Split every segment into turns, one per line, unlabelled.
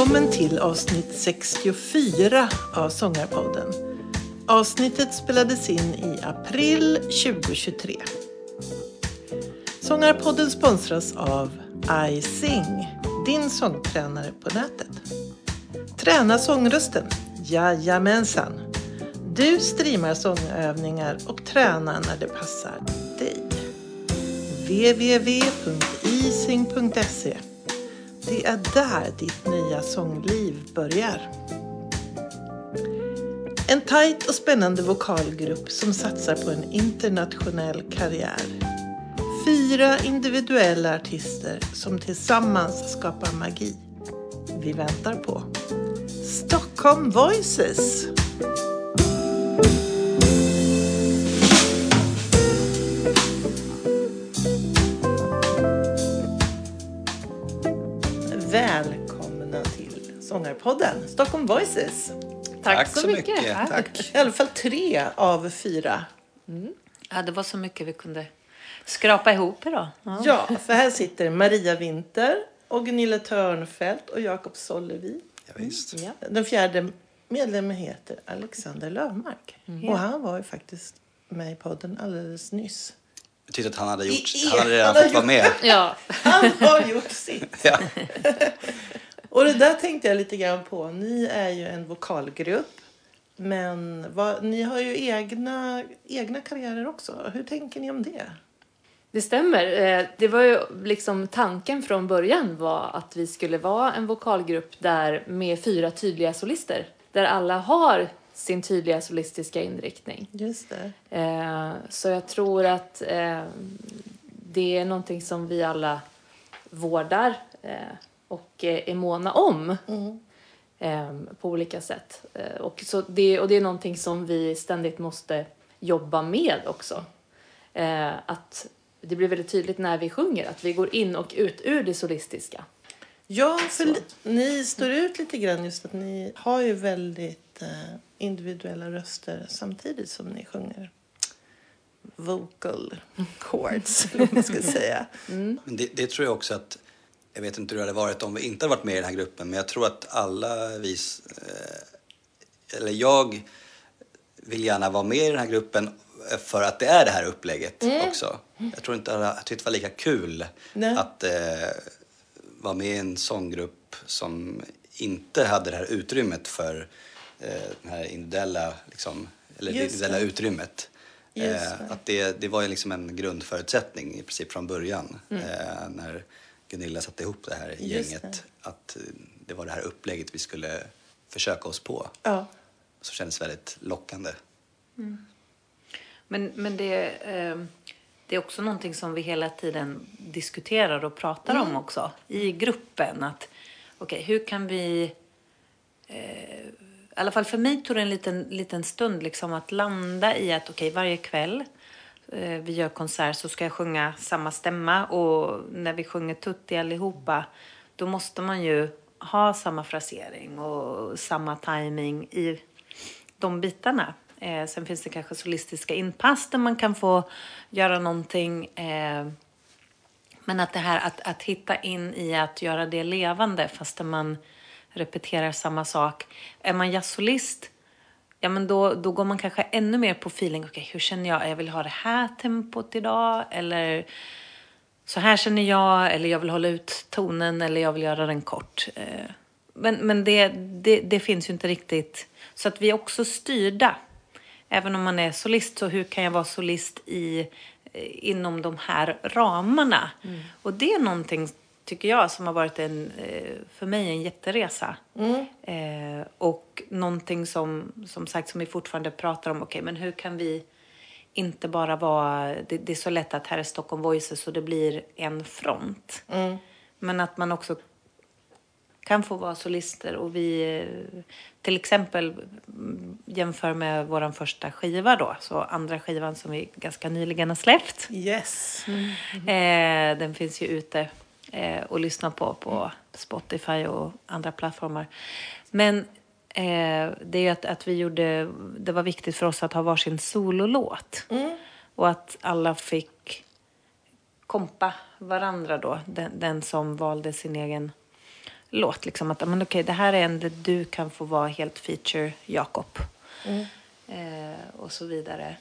Välkommen till avsnitt 64 av Sångarpodden. Avsnittet spelades in i april 2023. Sångarpodden sponsras av iSing, din sångtränare på nätet. Träna sångrösten? Jajamensan! Du streamar sångövningar och tränar när det passar dig. www.ising.se det är där ditt nya sångliv börjar. En tajt och spännande vokalgrupp som satsar på en internationell karriär. Fyra individuella artister som tillsammans skapar magi. Vi väntar på Stockholm Voices! Sångarpodden Stockholm Voices.
Tack, så mycket.
Tack.
I alla fall tre av fyra.
Ja, det var så mycket vi kunde skrapa ihop idag. Ja.
Ja, för här sitter Maria Winter och Gunilla Törnfeldt och Jakob Sollevi.
Ja, visst.
Ja.
Den fjärde medlemmen heter Alexander Lövmark. Och han var ju faktiskt med i podden alldeles nyss.
Jag tyckte att han hade, gjort,
I- i-
han hade redan
han
fått vara med.
Ja.
Han har gjort sitt.
Ja.
Och det där tänkte jag lite grann på. Ni är ju en vokalgrupp. Men vad, ni har ju egna, egna karriärer också. Hur tänker ni om det?
Det stämmer. Eh, Det var ju liksom tanken från början var att vi skulle vara en vokalgrupp där med fyra tydliga solister. Där alla har sin tydliga solistiska inriktning.
Just det.
Eh, Så jag tror att eh, det är någonting som vi alla vårdar och eh, är måna om eh, på olika sätt. Eh, Och, så det, och det är någonting som vi ständigt måste jobba med också. Eh, Att det blir väldigt tydligt när vi sjunger att vi går in och ut ur det solistiska.
Ja, för li- ni står ut lite grann just att ni har ju väldigt eh, individuella röster samtidigt som ni sjunger vocal chords, eller vad man ska säga.
Men det, det tror jag också att, jag vet inte hur det hade varit om vi inte hade varit med i den här gruppen, men jag tror att alla vi, eh, eller jag vill gärna vara med i den här gruppen för att det är det här upplägget också. Jag tror inte tyckte det var lika kul
Nej.
att eh, vara med i en sånggrupp som inte hade det här utrymmet för eh, den här individuella, liksom, eller det individuella
det.
utrymmet. Eh, att det, det var ju liksom en grundförutsättning i princip från början
Mm.
eh, när Gunilla satte ihop det här gänget.
det.
Att det var det här upplägget vi skulle försöka oss på.
Ja.
Som kändes väldigt lockande.
Men, men det, eh, det är också någonting som vi hela tiden diskuterar och pratar om också i gruppen. Att okej, hur kan vi... Eh, I alla fall för mig tog det en liten, liten stund liksom att landa i att okej, varje kväll Eh, vi gör konsert så ska jag sjunga samma stämma och när vi sjunger tutti allihopa då måste man ju ha samma frasering och samma timing i de bitarna. Eh, sen finns det kanske solistiska inpass där man kan få göra någonting. Eh, men att det här att, att hitta in i att göra det levande fast man repeterar samma sak. Är man jazzsolist, ja men då, då går man kanske ännu mer på feeling. Okej, hur känner jag? Jag vill ha det här tempot idag eller så här känner jag eller jag vill hålla ut tonen eller jag vill göra den kort. Eh, Men, men det, det, det finns ju inte riktigt. Så att vi är också styrda. Även om man är solist, så hur kan jag vara solist i, eh, inom de här ramarna? Och det är någonting, tycker jag, som har varit en, eh, för mig en jätteresa. Eh, och någonting som, som sagt, som vi fortfarande pratar om. Okej, men hur kan vi inte bara vara... Det, det är så lätt att här är Stockholm Voices och det blir en front. Men att man också kan få vara solister och vi eh, till exempel mm, jämför med vår första skiva då, så andra skivan som vi ganska nyligen har släppt.
Yes.
Eh, den finns ju ute eh, och lyssna på på Spotify och andra plattformar. Men eh, det är att, att vi gjorde, det var viktigt för oss att ha varsin sololåt. Och att alla fick kompa varandra då, den, den som valde sin egen låt. Liksom att men okej, det här är en där du kan få vara helt feature Jakob. Eh, och så vidare.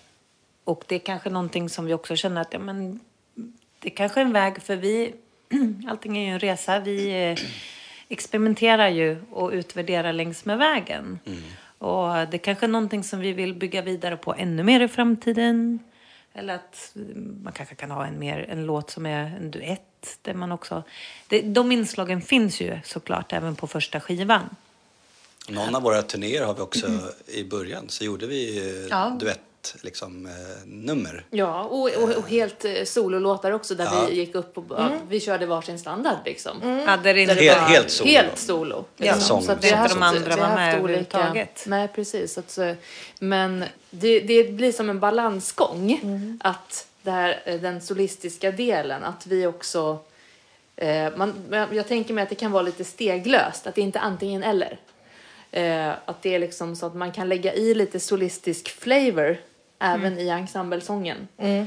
Och det är kanske någonting som vi också känner att ja, men, det är kanske är en väg för vi, allting är ju en resa. Vi eh, experimenterar ju och utvärderar längs med vägen. Och det kanske är någonting som vi vill bygga vidare på ännu mer i framtiden. Eller att man kanske kan ha en, mer, en låt som är en duett. Där man också, det, de inslagen finns ju såklart även på första skivan.
Någon av våra turnéer har vi också i början så gjorde vi eh,
Ja.
duett liksom, eh, nummer.
Ja, och, och, och helt eh, sololåtar också där
Ja.
vi gick upp och ja, vi körde varsin standard liksom.
Hade det inte
det
Helt-
var
helt solo.
Helt solo.
Ja, sång.
Så att
Inte
haft-
de andra var
har
med överhuvudtaget.
Nej, precis. Så att, så- men det, det blir som en balansgång. Att det här, eh, den solistiska delen, att vi också... Eh, man, jag tänker mig att det kan vara lite steglöst, att det inte är antingen eller. Eh, att det är liksom så att man kan lägga i lite solistisk flavor även i ensemblesången. Eh,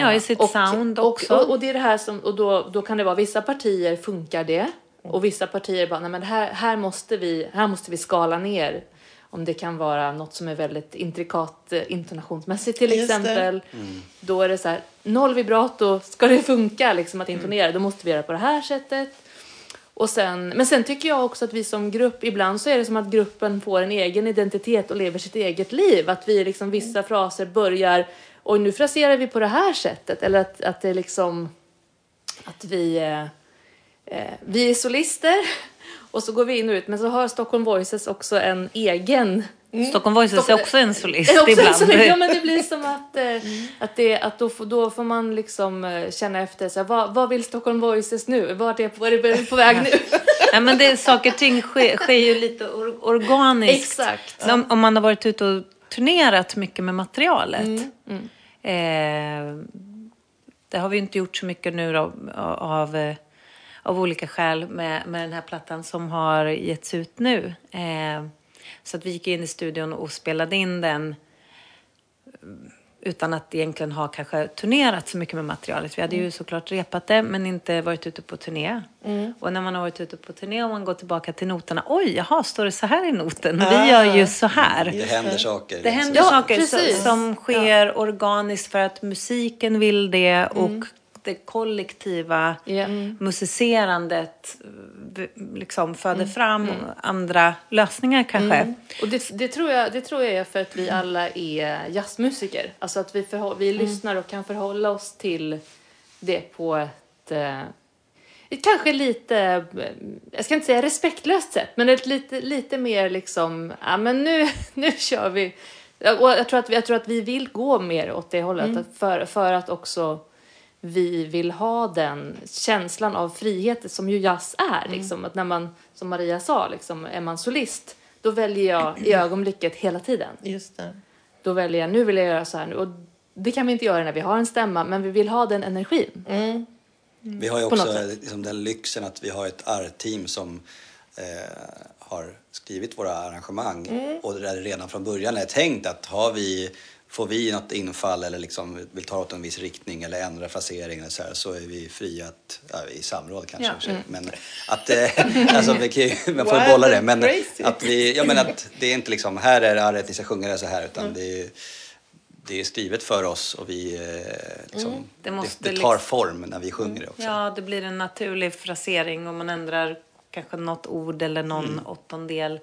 Ja, i sitt sound också.
Och, och, och det är det här som, och då, då kan det vara vissa partier funkar det och vissa partier bara, nej men här, här, måste vi, här måste vi skala ner. Om det kan vara något som är väldigt intrikat eh, intonationsmässigt till
Just
exempel. Då är det så här, noll vibrato, ska det funka liksom att intonera, då måste vi göra på det här sättet. Och sen, men sen tycker jag också att vi som grupp, ibland så är det som att gruppen får en egen identitet och lever sitt eget liv. Att vi liksom vissa fraser börjar, och nu fraserar vi på det här sättet. Eller att, att det är liksom, att vi, eh, eh vi är solister och så går vi in och ut. Men så har Stockholm Voices också en egen
Stockholm Voices är också en solist
är också en
ibland.
solist. Ja, men det blir som att, eh, att, det, att då, får, då får man liksom eh, känna efter, så här, vad, vad vill Stockholm Voices nu? Vart är, var är det på väg nu?
Nej, men det, saker och ting sker, sker ju lite or, organiskt.
Exakt.
Om, om man har varit ute och turnerat mycket med materialet.
Mm,
Eh, det har vi inte gjort så mycket nu då, av, eh, av olika skäl med, med den här plattan som har getts ut nu. Eh, så att vi gick in i studion och spelade in den utan att egentligen ha kanske turnerat så mycket med materialet. Vi hade ju såklart repat det men inte varit ute på turné. Och när man har varit ute på turné och man går tillbaka till noterna. Oj, jaha, står det så här i noten? Vi gör ju så här.
Det händer saker.
Det händer
Ja,
saker
precis.
som sker organiskt för att musiken vill det och det kollektiva
Ja.
musicerandet eh, liksom föder fram andra lösningar kanske.
Och det, det, tror jag, det tror jag är för att vi alla är jazzmusiker. Alltså att vi, förhå- vi lyssnar och kan förhålla oss till det på ett, eh, ett kanske lite, eh, jag ska inte säga respektlöst sätt, men ett lite, lite mer liksom, ja men nu, nu kör vi. Och jag tror, att vi, jag tror att vi vill gå mer åt det hållet, att för, för att också vi vill ha den känslan av frihet som ju jazz är. Liksom. Att när man, som Maria sa, liksom, är man solist, då väljer jag i ögonblicket hela tiden.
Just det.
Då väljer jag, nu vill jag göra så här nu. Och det kan vi inte göra när vi har en stämma, men vi vill ha den energin.
Vi har ju också liksom den lyxen att vi har ett R-team som eh, har skrivit våra arrangemang och där det redan från början är tänkt att har vi, får vi något infall eller liksom vill ta åt en viss riktning eller ändra frasering eller så, här, så är vi fria att, ja, i samråd kanske för sig, men att, eh, alltså vi kan man får bolla det, men
crazy.
att vi, ja men att det är inte liksom, här är arret, ni ska sjunga det så här, utan det är det är skrivet för oss och vi, eh, liksom,
Det
det, det,
liksom-
tar form när vi sjunger det också.
Ja, det blir en naturlig frasering och man ändrar kanske något ord eller någon åttondel.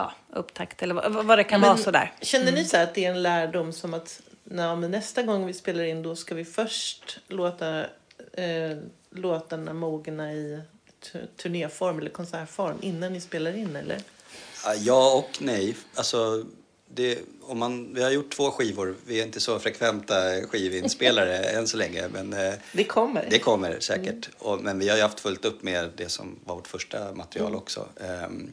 Ja, upptakt eller vad, vad det kan vara sådär.
Känner ni så här att det är en lärdom som att när, men nästa gång vi spelar in då ska vi först låta eh, låtarna mogna i tu- turnéform eller konsertform innan ni spelar in eller?
Ja, Ja och nej. Alltså, det, om man, vi har gjort två skivor. Vi är inte så frekventa skivinspelare än så länge. Men eh,
Det kommer.
det kommer säkert. Och, men vi har ju haft fullt upp med det som var vårt första material också. Ehm,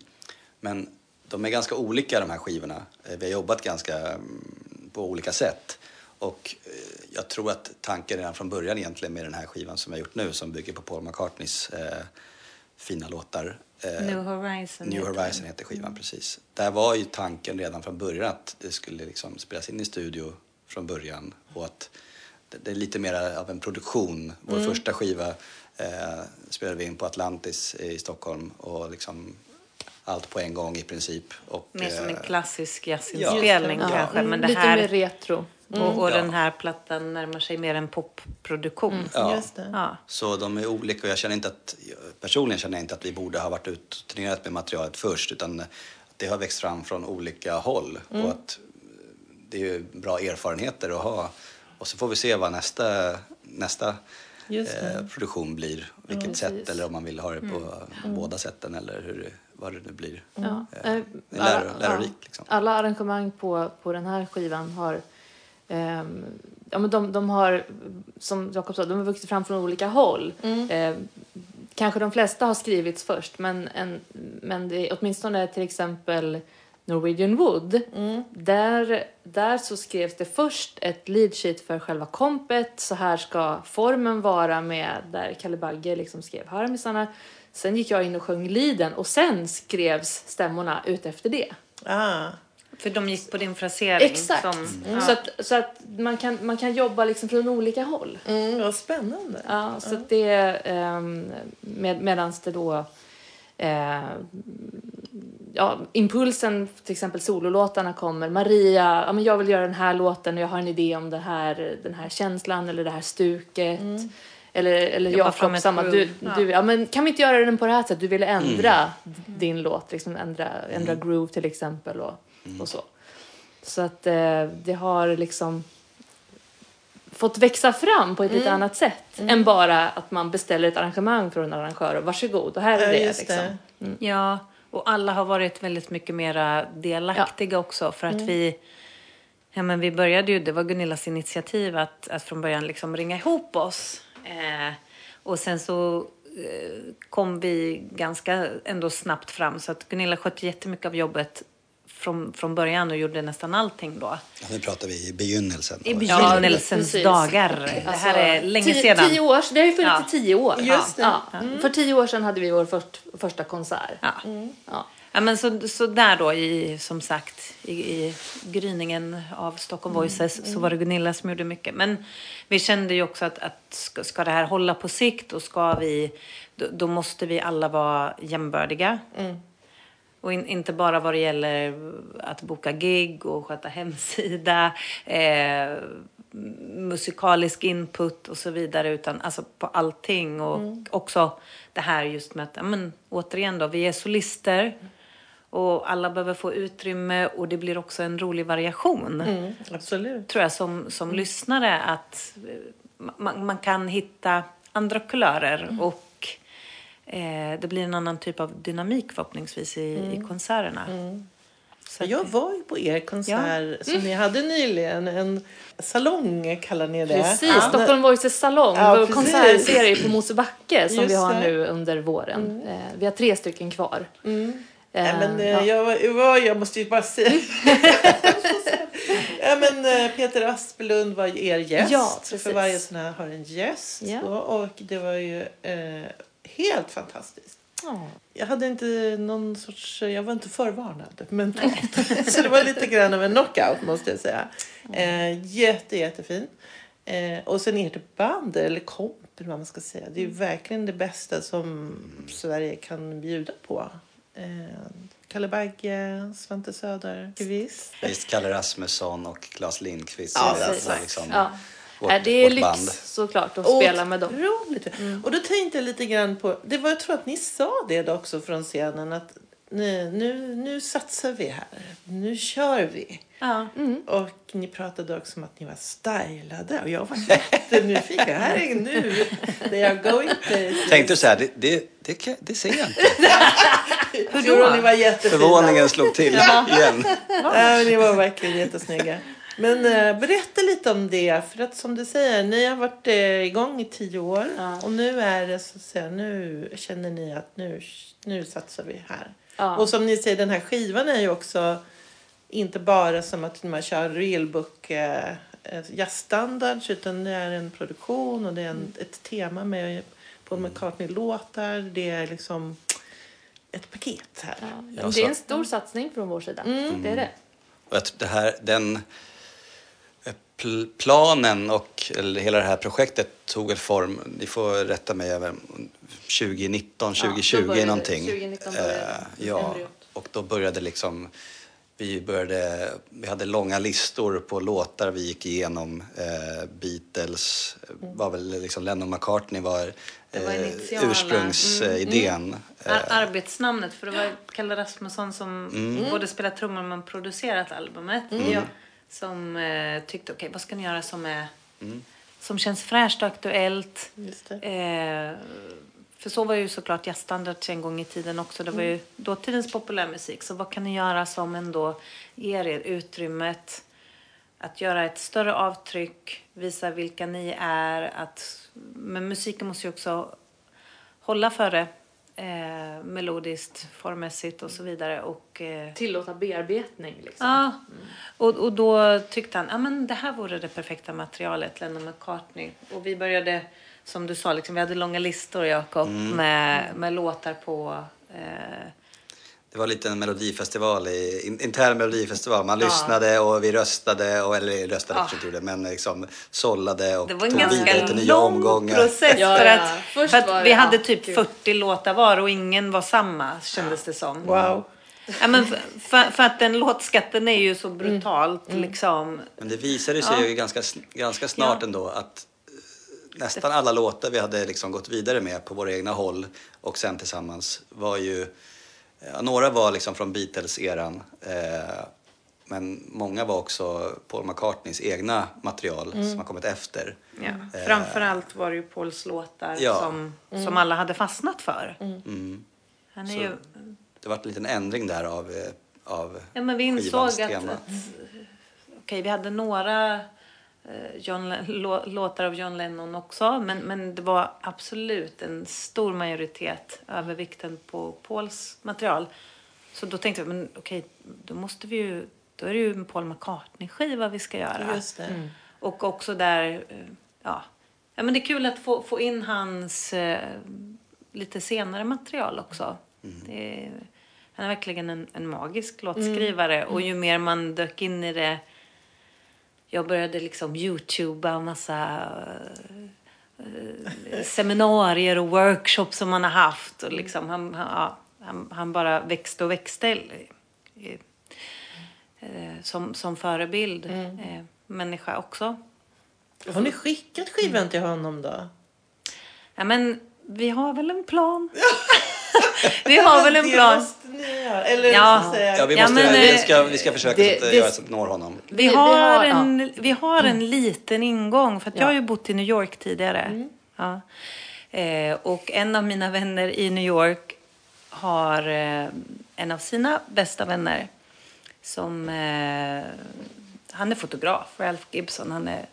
men de är ganska olika de här skivorna. Eh, Vi har jobbat ganska mm, på olika sätt. Och eh, jag tror att tanken redan från början egentligen med den här skivan som har gjort nu som bygger på Paul McCartneys eh, fina låtar. eh,
New Horizon.
New Horizon heter skivan precis. Där var ju tanken redan från början att det skulle liksom spelas in i studio från början och att det, är lite mer av en produktion. Vår första skiva eh, spelade vi in på Atlantis i Stockholm och liksom allt på en gång i princip. Och,
Mer som en
eh,
klassisk jazzinspelning
Ja.
kanske. Men det
Lite
här,
mer retro.
och och
Ja.
den här plattan närmar sig mer en popproduktion.
Ja.
Just det.
Ja.
Så de är olika och jag känner inte att, personligen känner jag inte att vi borde ha varit ut turnerat med materialet först utan det har växt fram från olika håll
Mm.
och att det är ju bra erfarenheter att ha. Och så får vi se vad nästa, nästa eh, produktion blir. Vilket sätt
precis.
eller om man vill ha det på
Mm.
båda sätten eller hur, vad det nu blir.
Ja.
Eh,
Eh,
lär,
ja.
liksom.
Alla arrangemang på, på den här skivan har ehm, ja, men de, de har, som Jakob sa, de har vuxit fram från olika håll. Eh, kanske de flesta har skrivits först, men, en, men det, åtminstone till exempel Norwegian Wood, där, där så skrevs det först ett lead sheet för själva kompet. Så här ska formen vara med, där Kalle Bagge liksom skrev harmisarna. Sen gick jag in och sjöng leaden och sen skrevs stämmorna ut efter det.
Ah.
För de gick på din frasering.
Exakt.
Som, ja.
Så att, så att man, kan, man kan jobba liksom från olika håll.
Mm, vad spännande.
Ja, så att det, um, med, medans det då eh, ja, impulsen, till exempel sololåtarna kommer. Maria, ja, men jag vill göra den här låten och jag har en idé om den här, den här känslan eller det här stuket. Eller, eller
fram
Jakob,
ett
samma. Du,
groove.
du, ja, men kan vi inte göra den på det här sättet? Du ville ändra din låt, liksom ändra, ändra groove till exempel och, och så. Så att eh, det har liksom fått växa fram på ett lite annat sätt än bara att man beställer ett arrangemang från en arrangör och varsågod och här är
Ja,
det.
just
Liksom.
det.
Ja, och alla har varit väldigt mycket mera delaktiga också för att vi Ja, men vi började ju, det var Gunillas initiativ att, att från början liksom ringa ihop oss. Eh, och sen så eh, kom vi ganska ändå snabbt fram så att Gunilla skötte jättemycket av jobbet från, från början och gjorde nästan allting då.
Ja, nu pratar vi i begynnelsen.
I begynnelsens
precis.
dagar. Det här är länge
tio,
sedan.
Tio år, det har ju funnits
Ja.
i tio år.
Just det.
Ja. För tio år sedan hade vi vår först, första konsert.
Ja.
Ja.
Ja, men så, så där då, i, som sagt, i, i gryningen av Stockholm Voices så var det Gunilla som gjorde mycket. Men vi kände ju också att, att ska, ska det här hålla på sikt och ska vi, då, då måste vi alla vara jämbördiga. Och in, inte bara vad det gäller att boka gig och sköta hemsida, eh, musikalisk input och så vidare, utan alltså på allting. Och också det här just med att, men, återigen då, vi är solister och alla behöver få utrymme och det blir också en rolig variation.
Mm, absolut.
Tror jag som, som lyssnare att eh, man, man kan hitta andra kulörer och eh, det blir en annan typ av dynamik förhoppningsvis i, i konserterna. Så att-
Jag var ju på er konsert som ni hade nyligen. En salong kallar ni det.
Precis,
Ja.
Stockholm Voices salong,
Ja,
vår konsertserie på Mosebacke som
Just
vi har
det.
nu under våren. Eh, vi har tre stycken kvar.
Nej, men, eh,
ja.
jag, jag, måste ju bara säga. ja, men, eh, Peter Asplund var ju er gäst.
Ja,
för varje sån här har en gäst.
Ja.
Och det var ju eh, helt fantastiskt.
Ja.
Jag hade inte någon sorts, jag var inte förvarnad. Men, så det var lite grann av en knockout måste jag säga. Eh, jätte, jättefint. Eh, och sen ert band, eller komp vad man ska säga. Det är ju verkligen det bästa som Sverige kan bjuda på. Eh, Kalle Bagge, Svante Söderqvist.
Visst, Kalle Rasmusson och Claes Lindqvist.
Ja,
alltså liksom
Ja.
vårt,
Nej, det är lyx
band.
såklart att spela med dem.
Otroligt. Och då tänkte jag lite grann på, det var, jag tror att ni sa det då också från scenen att nu, nu, nu satsar vi här. Nu kör vi.
Ja.
Och ni pratade också om att ni var stylade och jag var jättenyfiken. Här är nu, they are going places.
Tänkte du så här, det, det, det, det ser jag inte.
Hur då? Ni var jättefina.
Förvåningen slog till igen.
Nej, men ni var verkligen jättesnygga. Men eh, berätta lite om det. För att som du säger, ni har varit eh, igång i tio år.
Ja.
Och nu är det så att säga, nu känner ni att nu, nu satsar vi här.
Ja.
Och som ni säger, den här skivan är ju också inte bara som att man kör realbook eh, eh, jazzstandards utan det är en produktion och det är en, ett tema med Paul McCartney-låtar. Det är liksom ett paket här.
Ja,
Ja,
det är en stor satsning från vår sida.
Mm.
Det är det.
Och att det här, den, pl- planen och eller hela det här projektet tog väl form, ni får rätta mig, även 2019, 2020
började-
någonting.
2019 började
Eh, ja, och då började liksom vi började, vi hade långa listor på låtar vi gick igenom. Eh, Beatles var väl liksom Lennon McCartney var,
Det var
eh,
initiala.
ursprungsidén. Eh,
Ar- arbetsnamnet, för det var Kalle Rasmusson som
Mm.
både spelat trummor men producerat albumet. Ja. Som eh, tyckte, okej vad ska ni göra som är
Mm.
som känns fräscht och aktuellt.
Just det.
Eh, för så var ju såklart jazzstandards en gång i tiden också. Det var ju dåtidens populärmusik. Så vad kan ni göra som ändå ger er utrymmet att göra ett större avtryck, visa vilka ni är. Att, men musiken måste ju också hålla för det. Eh, melodiskt, formmässigt och så vidare. Och, eh,
Tillåta bearbetning liksom.
Ja, och, och då tyckte han att det här vore det perfekta materialet, Lennon McCartney. Och vi började, som du sa, liksom, vi hade långa listor, Jakob, med, med låtar på. Eh,
Det var lite en melodifestival, i, in- intern melodifestival. Man lyssnade och vi röstade, och, eller röstade kanske inte gjorde, men liksom sållade och
det var en
tog
ganska
vidare till nya
lång
omgångar.
process.
Ja,
för
ja.
att,
Först
för att
var det-
vi hade
ja,
typ
gud.
40 låtar var och ingen var samma, kändes det som.
Wow.
Ja, men för, för, för att den låtskatten är ju så brutalt liksom.
Men det visade sig
Ja.
ju ganska, ganska snart
Ja.
ändå att eh, nästan alla låtar vi hade liksom gått vidare med på våra egna håll och sen tillsammans var ju, ja, några var liksom från Beatles-eran eh, men många var också Paul McCartneys egna material som har kommit efter.
Ja. Framförallt var det ju Pauls låtar
Ja.
som, som alla hade fastnat för.
Mm.
Han är
Så-
ju,
Det var en liten ändring där av, eh, av
ja, men vi insåg
skivans
att, att okej, vi hade några eh, John, Le- lå, låtar av John Lennon också. Men, men det var absolut en stor majoritet, övervikten på Pauls material. Så då tänkte vi, men okej, då måste vi ju, då är det ju en Paul McCartney-skiva vi ska göra.
Just det.
Och också där, eh, ja. ja men det är kul att få, få in hans eh, lite senare material också. Det är, han är verkligen en, en magisk låtskrivare och ju mer man dök in i det jag började liksom youtuba massa eh, seminarier och workshops som han har haft. Och liksom, han, han, han, han bara växte och växte eh, eh, som, som förebild. Eh, människa också.
Har ni skickat skivan till honom då?
Ja, men vi har väl en plan. vi har väl en plan.
Eller
Ja.
så säga,
Ja, vi,
Ja,
måste,
men,
vi,
eh,
ska, vi ska försöka
det-
så att
det-
göra så att når honom.
Vi, har, en, vi har en liten ingång, för att jag har ju bott i New York tidigare.
Mm.
Ja. Eh, och en av mina vänner i New York har eh, en av sina bästa vänner som... Eh, han är fotograf, Ralph Gibson. Han är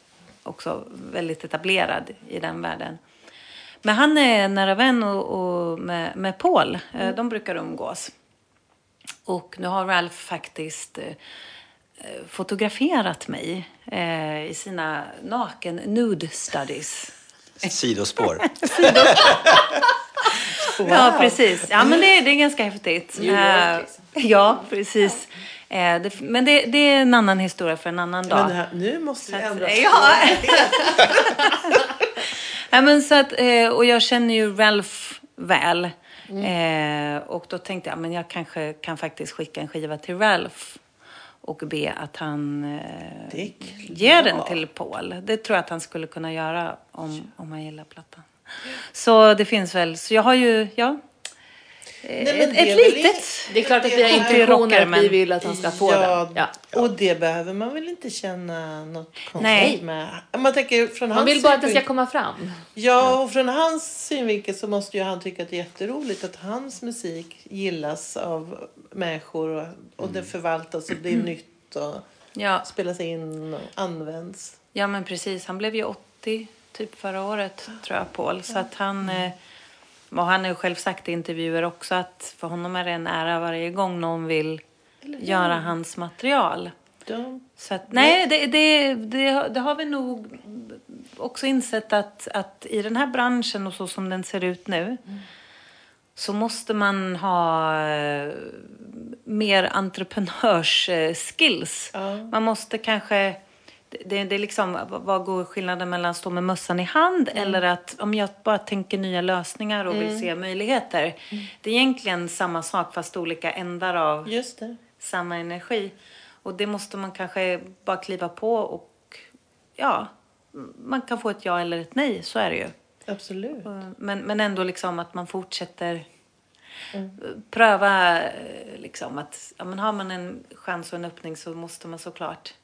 också väldigt etablerad i den världen. Men han är nära vän och, och med, med Paul. Eh, de brukar umgås. Och nu har Ralph faktiskt eh, eh, fotograferat mig eh, i sina naken nude studies.
Sidospår.
Ja, precis. Ja, men det, det är ganska häftigt.
New York,
Eh,
liksom.
Ja, precis. Eh, det, men det, det är en annan historia för en annan dag.
Här, nu måste vi ändra
ja. ja, men så att, eh, och jag känner ju Ralph väl. Eh, och då tänkte jag men jag kanske kan faktiskt skicka en skiva till Ralph och be att han eh, ger den till Paul. Det tror jag att han skulle kunna göra om, om han gillar plattan. Så det finns väl, så jag har ju, ja.
Nej, men
ett
det är
ett litet.
Det är klart att vi har
Det är
intentioner att vi
men-
vill att han ska få
ja,
den. Ja.
Och det behöver man väl inte känna något konstigt med. Man tänker från
Man
hans
vill bara att den ska komma fram.
Ja, och från hans synvinkel så måste ju han tycka att det är jätteroligt att hans musik gillas av människor och, och det förvaltas och blir nytt och
Ja.
spelas in och används.
Ja, men precis. Han blev ju 80 typ förra året, tror jag, Paul. Så att han... eh, Och han har ju själv sagt i intervjuer också att för honom är det en ära varje gång någon vill göra hans material.
De,
Så att, nej, det, det, det, det har vi nog också insett att, att i den här branschen och så som den ser ut nu så måste man ha eh, mer entreprenörsskills.
Ja.
Man måste kanske... det, det är liksom, vad- går skillnaden mellan att stå med mössan i hand
Mm.
eller att om jag bara tänker nya lösningar och vill se möjligheter.
Mm.
Det är egentligen samma sak fast olika ändar av samma energi. Och det måste man kanske bara kliva på och ja, man kan få ett ja eller ett nej, så är det ju.
Absolut.
Men, men ändå liksom att man fortsätter pröva eh, liksom att ja, men har man en chans och en öppning så måste man såklart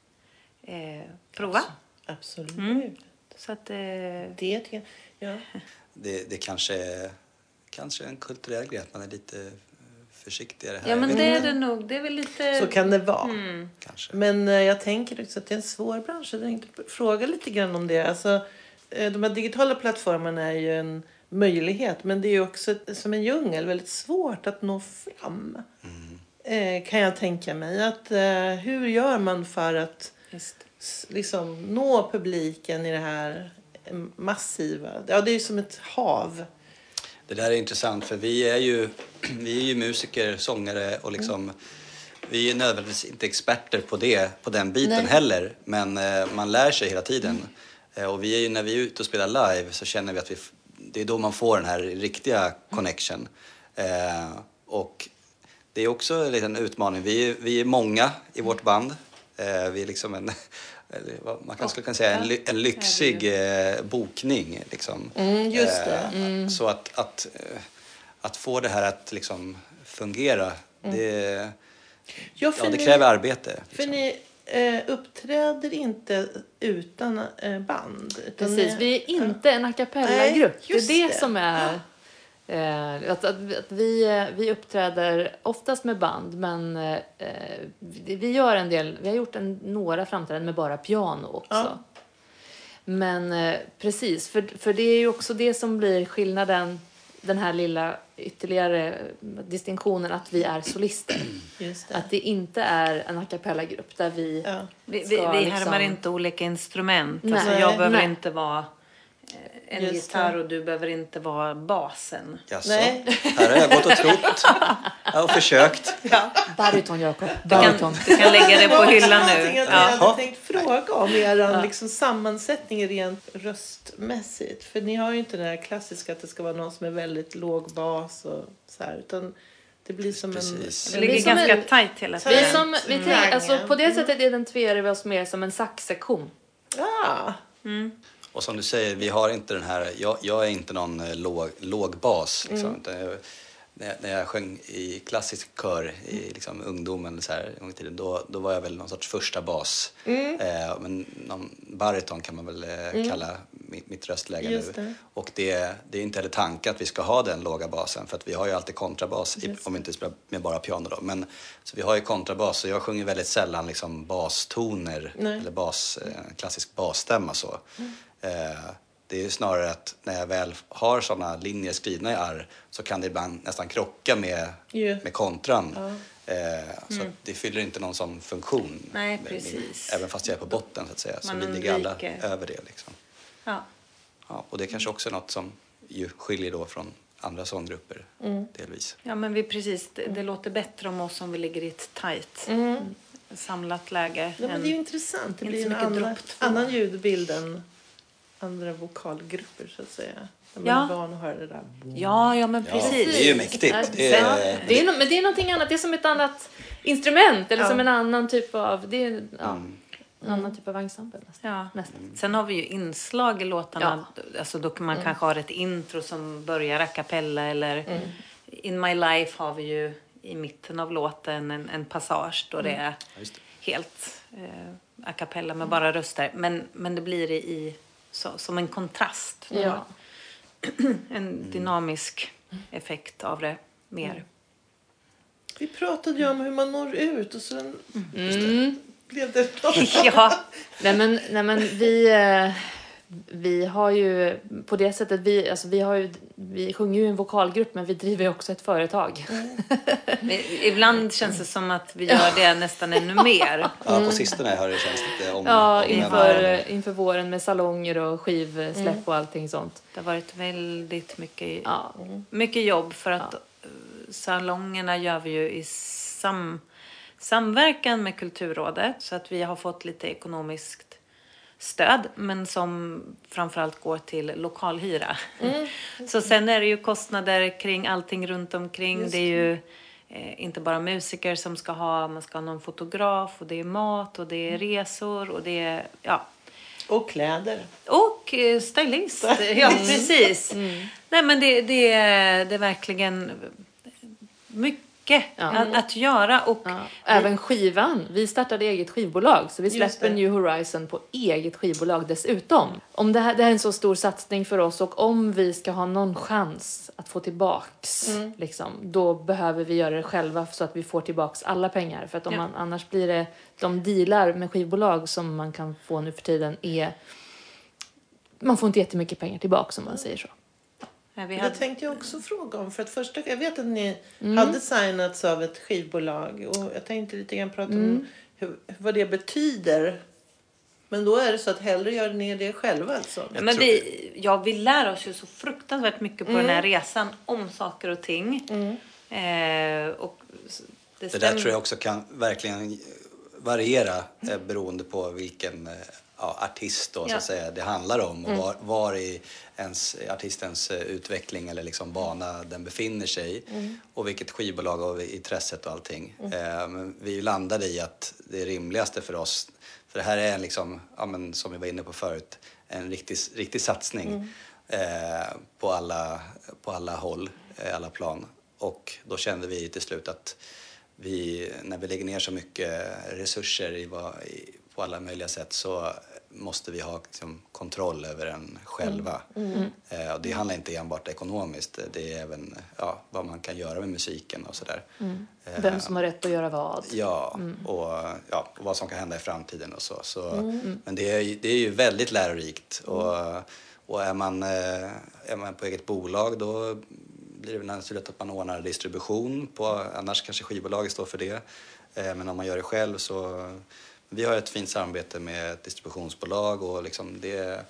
eh, prova.
Absolut.
Mm. Så att eh,
Det tycker jag. Ja.
Det, det kanske är kanske en kulturell grej att man är lite försiktigare här.
ja men det är det nog. Det är väl lite...
Så kan det vara.
Mm.
Kanske.
Men eh, jag tänker också att det är en svår bransch. Jag tänkte fråga lite grann om det. Alltså, eh, de här digitala plattformarna är ju en möjlighet. Men det är ju också som en djungel väldigt svårt att nå fram. Eh, kan jag tänka mig. Att, eh, hur gör man för att liksom, nå publiken i det här massiva? Ja, det är ju som ett hav.
Det där är intressant för vi är ju, vi är ju musiker, sångare och liksom vi är nödvändigtvis inte experter på det, på den biten
Nej.
heller. Men eh, man lär sig hela tiden. Eh, och vi är ju, när vi är ute och spelar live så känner vi att vi, det är då man får den här riktiga connection. Eh, och det är också en liten utmaning. Vi, vi är många i vårt band. Eh, vi är liksom en, eller vad man kanske skulle kunna säga, en, ly, en lyxig eh, bokning. Liksom.
Mm, just det.
Eh, Så att, att, att få det här att liksom fungera, det,
Ja, för
ja, det
ni-
kräver arbete.
För
Liksom.
ni eh, uppträder inte utan eh, band.
Precis,
ni,
vi är inte en a cappella-grupp.
Nej,
Det är
just
det,
det.
som är... Eh, att, att, att vi, eh, vi uppträder oftast med band, men eh, vi, vi gör en del, vi har gjort en, några framträdanden med bara piano också.
Ja.
Men eh, precis, för, för det är ju också det som blir skillnaden, den här lilla ytterligare distinktionen att vi är solister.
Just det.
Att det inte är en a cappella-grupp där vi
Ja.
Vi, vi, vi
liksom-
härmar inte olika instrument.
Nej.
alltså, jag behöver
Nej.
inte vara eh, en
Just
gitarr
det.
och du behöver inte vara basen.
Jaså?
Nej.
Här har jag gått och trott. Jag har försökt.
Bariton, Jakob. Bariton.
du kan lägga det på hyllan nu.
jag
Ja.
hade
Jaha.
tänkt fråga om er liksom sammansättning rent röstmässigt. För ni har ju inte det här klassiska att det ska vara någon som är väldigt låg bas och så här. Utan det blir som
Precis.
Det
en...
Vi
ligger
som
ganska
en-
tajt hela
Så
Vi,
tiden.
som, vi
Mm.
tänker, alltså, på det
Mm.
sättet identifierar vi oss mer som en saxsektion.
Ja,
Och som du säger, vi har inte den här, jag, jag är inte någon eh, låg, låg bas. Liksom,
Mm.
jag, när, jag, när jag sjöng i klassisk kör i liksom, ungdomen så här, gång i tiden, då, då var jag väl någon sorts första bas.
Mm.
Eh, men någon bariton kan man väl eh, kalla mitt, mitt röstläge
Just
nu.
det.
Och det, det är inte heller tanken att vi ska ha den låga basen för att vi har ju alltid kontrabas i, om vi inte spelar med bara piano då. Men, så vi har ju kontrabas så jag sjunger väldigt sällan liksom bastoner
Nej.
eller bas, eh, klassisk basstämma så. Eh, det är ju snarare att när jag väl har sådana linjer skrivna i arr så kan det ibland nästan krocka med,
Ja.
med kontran. Eh, så att det fyller inte någon sån funktion.
Mm. Nej, precis.
Även fast jag är på botten så att säga. Så
Man
vi ligger alla över det liksom.
Ja.
Ja, och det är kanske också är något som ju skiljer då från andra sånggrupper delvis.
ja, men vi precis. Det, det låter bättre om oss om vi ligger i ett tajt samlat läge.
Mm. ja men det är ju intressant. Det blir
så
en annan, annan ljudbild än andra vokalgrupper så att säga. Man
Ja.
är van att höra det där.
Ja, ja, men
Ja,
precis.
det är ju mäktigt. Det
Ja,
är,
det är, no- men det är någonting annat. Det är som ett annat instrument eller
Ja.
som en annan typ av... Det är, ja,
Mm.
En annan typ av ensemble nästan.
Ja.
nästan.
Sen har vi ju inslag i låtarna. Alltså då kan man kanske ha ett intro som börjar a cappella eller In My Life har vi ju i mitten av låten en, en passage då det är
just det.
helt eh, a cappella med bara röster. Men, men det blir i, i så, som en kontrast.
Ja.
En dynamisk effekt av det mer.
Vi pratade ju om hur man når ut och sen
Mm.
blev det
Ja,
Nej men, nej, men vi, eh, vi har ju på det sättet, vi, alltså, vi, har ju, vi sjunger ju i en vokalgrupp men vi driver ju också ett företag.
men ibland känns det som att vi gör det nästan ännu mer.
Ja, på sistone har det känts lite om...
Ja,
om-
inför, inför våren med salonger och skivsläpp och allting sånt.
Det har varit väldigt mycket,
Ja.
mycket jobb för att eh, salongerna gör vi ju i sam, samverkan med Kulturrådet så att vi har fått lite ekonomiskt stöd men som framförallt går till lokalhyra. Så sen är det ju kostnader kring allting runt omkring. Det är ju eh, inte bara musiker som ska ha, man ska ha någon fotograf och det är mat och det är resor och det är, ja.
Och kläder.
Och eh, stylist. Ja, precis. Nej men det, det, är, det är verkligen mycket att, att göra och.
Även skivan. Vi startade eget skivbolag så vi släpper. New Horizon på eget skivbolag dessutom. Om det här, det här är en så stor satsning för oss och om vi ska ha någon chans att få tillbaks liksom, då behöver vi göra det själva så att vi får tillbaks alla pengar. För att om
Ja.
man, annars blir det de dealar med skivbolag som man kan få nu för tiden är man får inte jättemycket pengar tillbaks om man säger så.
Ja, vi
Det
hade,
tänkte jag också fråga om. För att första, jag vet att ni
Mm.
hade signats av ett skivbolag. Och jag tänkte lite grann prata om hur, vad det betyder. Men då är det så att hellre gör ni det själva alltså?
Ja, men vi, ja, vi lär oss ju så fruktansvärt mycket på den
Mm.
här resan om saker och ting. Eh, och det,
Det där tror jag också kan verkligen variera eh, beroende på vilken eh, ja, artist då, så
Ja.
att säga, det handlar om och var, var i ens, artistens eh, utveckling eller liksom bana den befinner sig och vilket skivbolag och intresset och allting. Eh, men vi landade i att det rimligaste för oss, för det här är en liksom, ja, men, som vi var inne på förut, en riktig, riktig satsning eh, på, alla, på alla håll, eh, alla plan. Och då kände vi till slut att vi, när vi lägger ner så mycket resurser i, vad, i, på alla möjliga sätt så måste vi ha liksom, kontroll över den själva. Eh, och det handlar inte enbart ekonomiskt, det är även ja, vad man kan göra med musiken och sådär. Eh,
Vem som har rätt att göra vad.
Ja, och, ja, och vad som kan hända i framtiden och så. så Men det är, det är ju väldigt lärorikt. Och, och är, man, eh, är man på eget bolag då blir det naturligt att man ordnar distribution. På, annars kanske skivbolaget står för det. Eh, Men om man gör det själv så... Vi har ett fint samarbete med ett distributionsbolag och liksom det...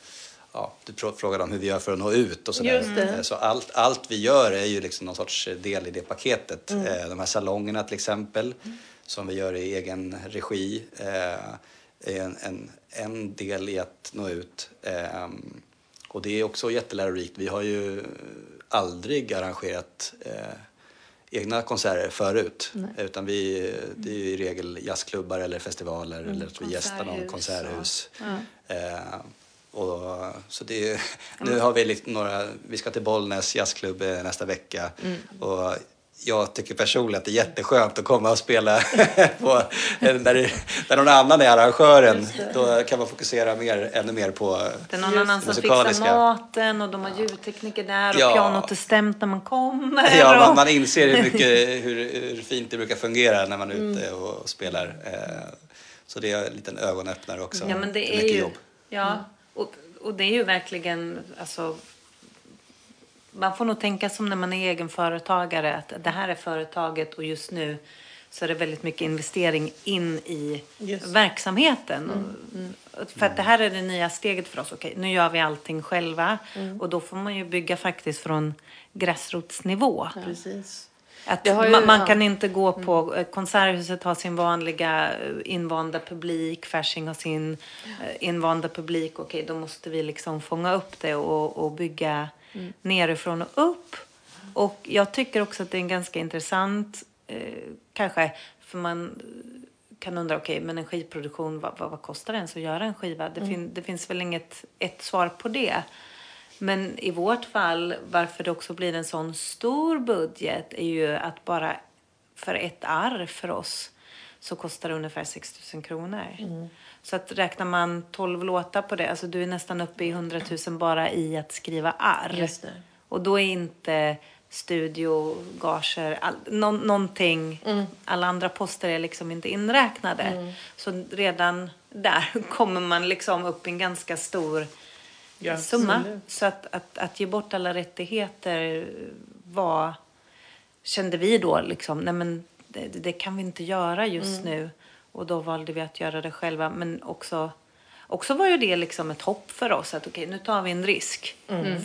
Ja, du frå- frågade om hur vi gör för att nå ut och sådär. Eh, Så allt, allt vi gör är ju liksom någon sorts del i det paketet. Eh, De här salongerna till exempel, som vi gör i egen regi, eh, är en, en, en del i att nå ut. Och det är också jättelärorikt. Vi har ju aldrig arrangerat egna konserter förut. Utan vi, det är ju i regel jazzklubbar eller festivaler eller att vi gästar någon
konserthus
konserthus. Eh, och, så det är, nu har vi lite några, vi ska till Bollnäs jazzklubb eh, nästa vecka. Och jag tycker personligen att det är jätteskönt att komma och spela på, när, det, när någon annan är arrangören. Då kan man fokusera mer, ännu mer på
det är någon annan som fixar maten och de har ljudtekniker där och
Ja.
pianot är stämt när man kommer.
Ja, man, man inser hur, mycket, hur, hur fint det brukar fungera när man är ute och spelar. Eh, Så det är en liten ögonöppnare också.
Ja, men det är
mycket
ju...
jobb.
Ja, och, och det är ju verkligen... Alltså, man får nog tänka som när man är egenföretagare att det här är företaget och just nu så är det väldigt mycket investering in i
Just.
verksamheten. Och- För att det här är det nya steget för oss. Okej, nu gör vi allting själva och då får man ju bygga faktiskt från gräsrotsnivå.
Precis.
Att
ju-
man, man
ja.
kan inte gå på eh, Konserthuset har sin vanliga eh, invanda publik, Fasching har sin eh, invanda publik. Okej, då måste vi liksom fånga upp det och, och bygga nerifrån och upp. Och jag tycker också att det är en ganska intressant, eh, kanske, för man kan undra, okej, men en skivproduktion, vad, vad, vad kostar det ens att göra en skiva? Det, fin, det finns väl inget ett svar på det. Men i vårt fall, varför det också blir en sån stor budget är ju att bara för ett arr för oss så kostar det ungefär 6 000 kronor. Så att räknar man 12 låtar på det, alltså du är nästan uppe i 100 000 bara i att skriva arr.
Just det.
Och då är inte studio, gager, all, nå, någonting, alla andra poster är liksom inte inräknade. Så redan där kommer man liksom upp i en ganska stor
Ja,
summa.
absolut.
Så att, att, att ge bort alla rättigheter var, kände vi då liksom, nej men det, det kan vi inte göra just nu. Och då valde vi att göra det själva. Men också, också var ju det liksom ett hopp för oss att okej, nu tar vi en risk.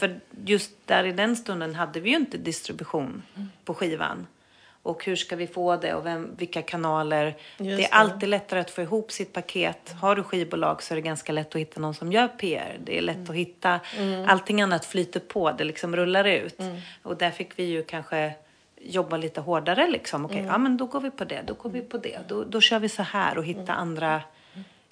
För just där i den stunden hade vi ju inte distribution på skivan. Och hur ska vi få det och vem, vilka kanaler.
Just
det är
det.
alltid lättare att få ihop sitt paket. Har du skivbolag så är det ganska lätt att hitta någon som gör PR. Det är lätt
Mm.
att hitta. Allting annat flyter på, det liksom rullar ut.
Mm.
Och där fick vi ju kanske jobba lite hårdare liksom. Okej,
Mm.
ja men då går vi på det, då går vi på det. Då, då kör vi så här och hitta andra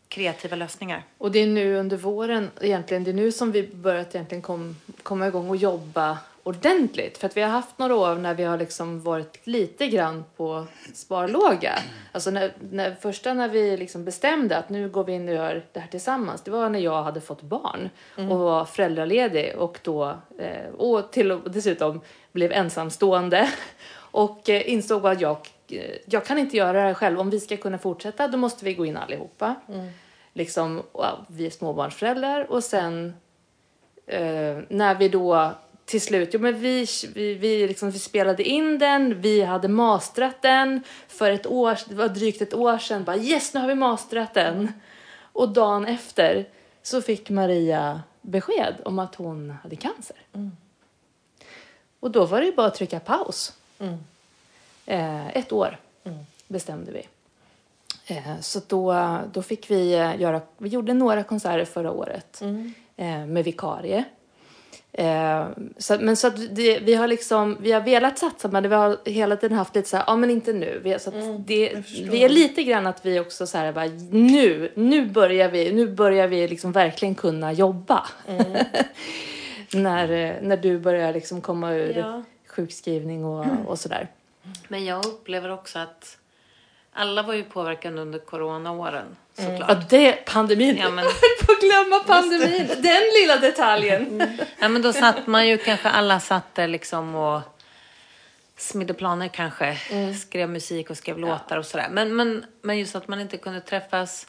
kreativa lösningar.
Och det är nu under våren, egentligen, det är nu som vi börjat egentligen kom, komma igång och jobba ordentligt. För att vi har haft några år när vi har liksom varit lite grann på sparlåga. Alltså när, när, första när vi liksom bestämde att nu går vi in och gör det här tillsammans, det var när jag hade fått barn och var föräldraledig och då, eh, och till och dessutom blev ensamstående och eh, insåg att jag, eh, jag kan inte göra det här själv. Om vi ska kunna fortsätta då måste vi gå in allihopa liksom, ja, vi är småbarnsföräldrar och sen eh, när vi då till slut, jo men vi, vi, vi, liksom, vi spelade in den, vi hade mastrat den för ett år, det var drygt ett år sedan, bara yes nu har vi mastrat den. Och dagen efter så fick Maria besked om att hon hade cancer. Och då var det ju bara att trycka paus. Eh, ett år bestämde vi. Eh, Så då, då fick vi eh, göra, vi gjorde några konserter förra året eh, med vikarie. Eh, så, men så att det, vi har liksom, vi har velat satsa men vi har hela tiden haft lite så här, ja men inte nu. Vi, så att det, vi är lite grann att vi också så här, bara, nu, nu börjar vi, nu börjar vi liksom verkligen kunna jobba. när, eh, när du börjar liksom komma ur
Ja.
sjukskrivning och, och sådär.
Men jag upplever också att alla var ju påverkade under coronaåren såklart.
Ja, det, pandemin.
Ja, men-
Jag höll på att glömma pandemin. Den lilla detaljen.
Ja, men då satt man ju kanske, alla satt där liksom och smidde planer kanske. Skrev musik och skrev låtar och sådär. Men, men, men just att man inte kunde träffas.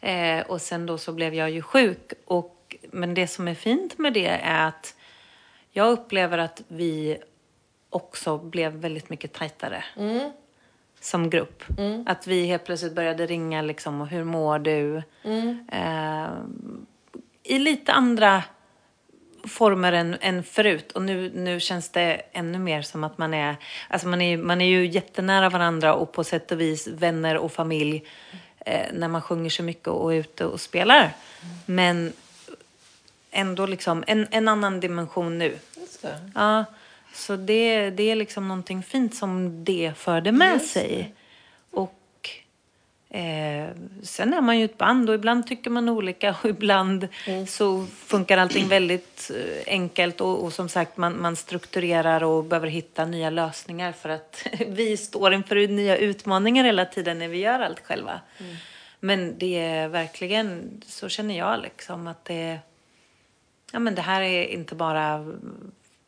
Eh, och sen då så blev jag ju sjuk. Och, men det som är fint med det är att jag upplever att vi också blev väldigt mycket tajtare. Som grupp. Att vi helt plötsligt började ringa liksom och hur mår du? Eh, I lite andra former än, än förut. Och nu, nu känns det ännu mer som att man är, alltså man är, man är ju jättenära varandra och på sätt och vis vänner och familj eh, när man sjunger så mycket och är ute och spelar. Men ändå liksom en, en annan dimension nu. Ja, så det, det är liksom någonting fint som det förde med
Just
sig. Och eh, sen är man ju ett band och ibland tycker man olika och ibland så funkar allting väldigt eh, enkelt och, och som sagt man, man strukturerar och behöver hitta nya lösningar för att vi står inför nya utmaningar hela tiden när vi gör allt själva. Men det är verkligen, så känner jag liksom att det Ja, men det här är inte bara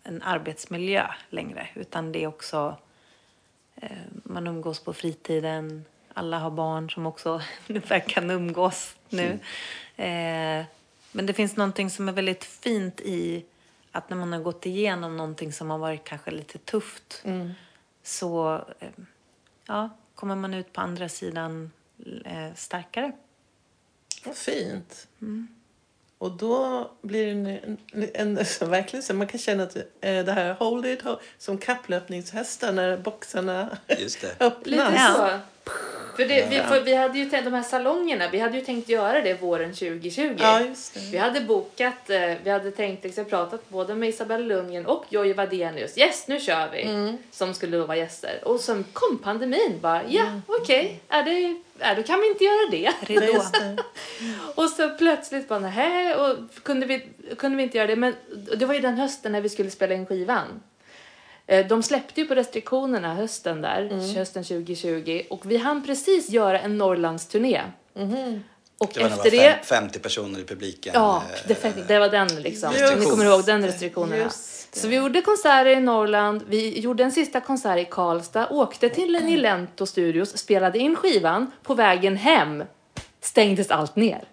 en arbetsmiljö längre, utan det är också... Eh, man umgås på fritiden. Alla har barn som också ungefär kan umgås nu. Eh, men det finns någonting som är väldigt fint i att när man har gått igenom någonting som har varit kanske lite tufft så eh, ja, kommer man ut på andra sidan starkare.
Vad fint. Och då blir det en, en, en verkligen så man kan känna att eh, det här hold it, hold, som kapplöpningshästar när boxarna
Just det.
öppnas.
Lite
Ja.
så. För, det, vi, för vi hade ju tänkt, de här salongerna, vi hade ju tänkt göra det våren 2020.
Ja.
Vi hade bokat, eh, vi hade tänkt, liksom, pratat både med Isabella Lundgren och Jojje Wadenius. Yes, nu kör vi!
Mm.
Som skulle vara gäster. Och sen kom pandemin bara, ja okej, är det, är, då kan vi inte göra det.
Ridå.
Och så plötsligt bara, nej, och kunde vi, kunde vi inte göra det. Men det var ju den hösten när vi skulle spela in skivan. Eh, De släppte ju på restriktionerna hösten där, hösten 2020. Och vi hann precis göra en Norrlandsturné. Och
Det var
efter
det var
det...
fem, 50 personer i publiken.
Ja,
eh,
det, det var den liksom.
Just
Ni kommer ihåg den
det.
Så vi gjorde konserter i Norrland, vi gjorde en sista konsert i Karlstad, åkte till Nilento Studios, spelade in skivan. På vägen hem stängdes allt ner.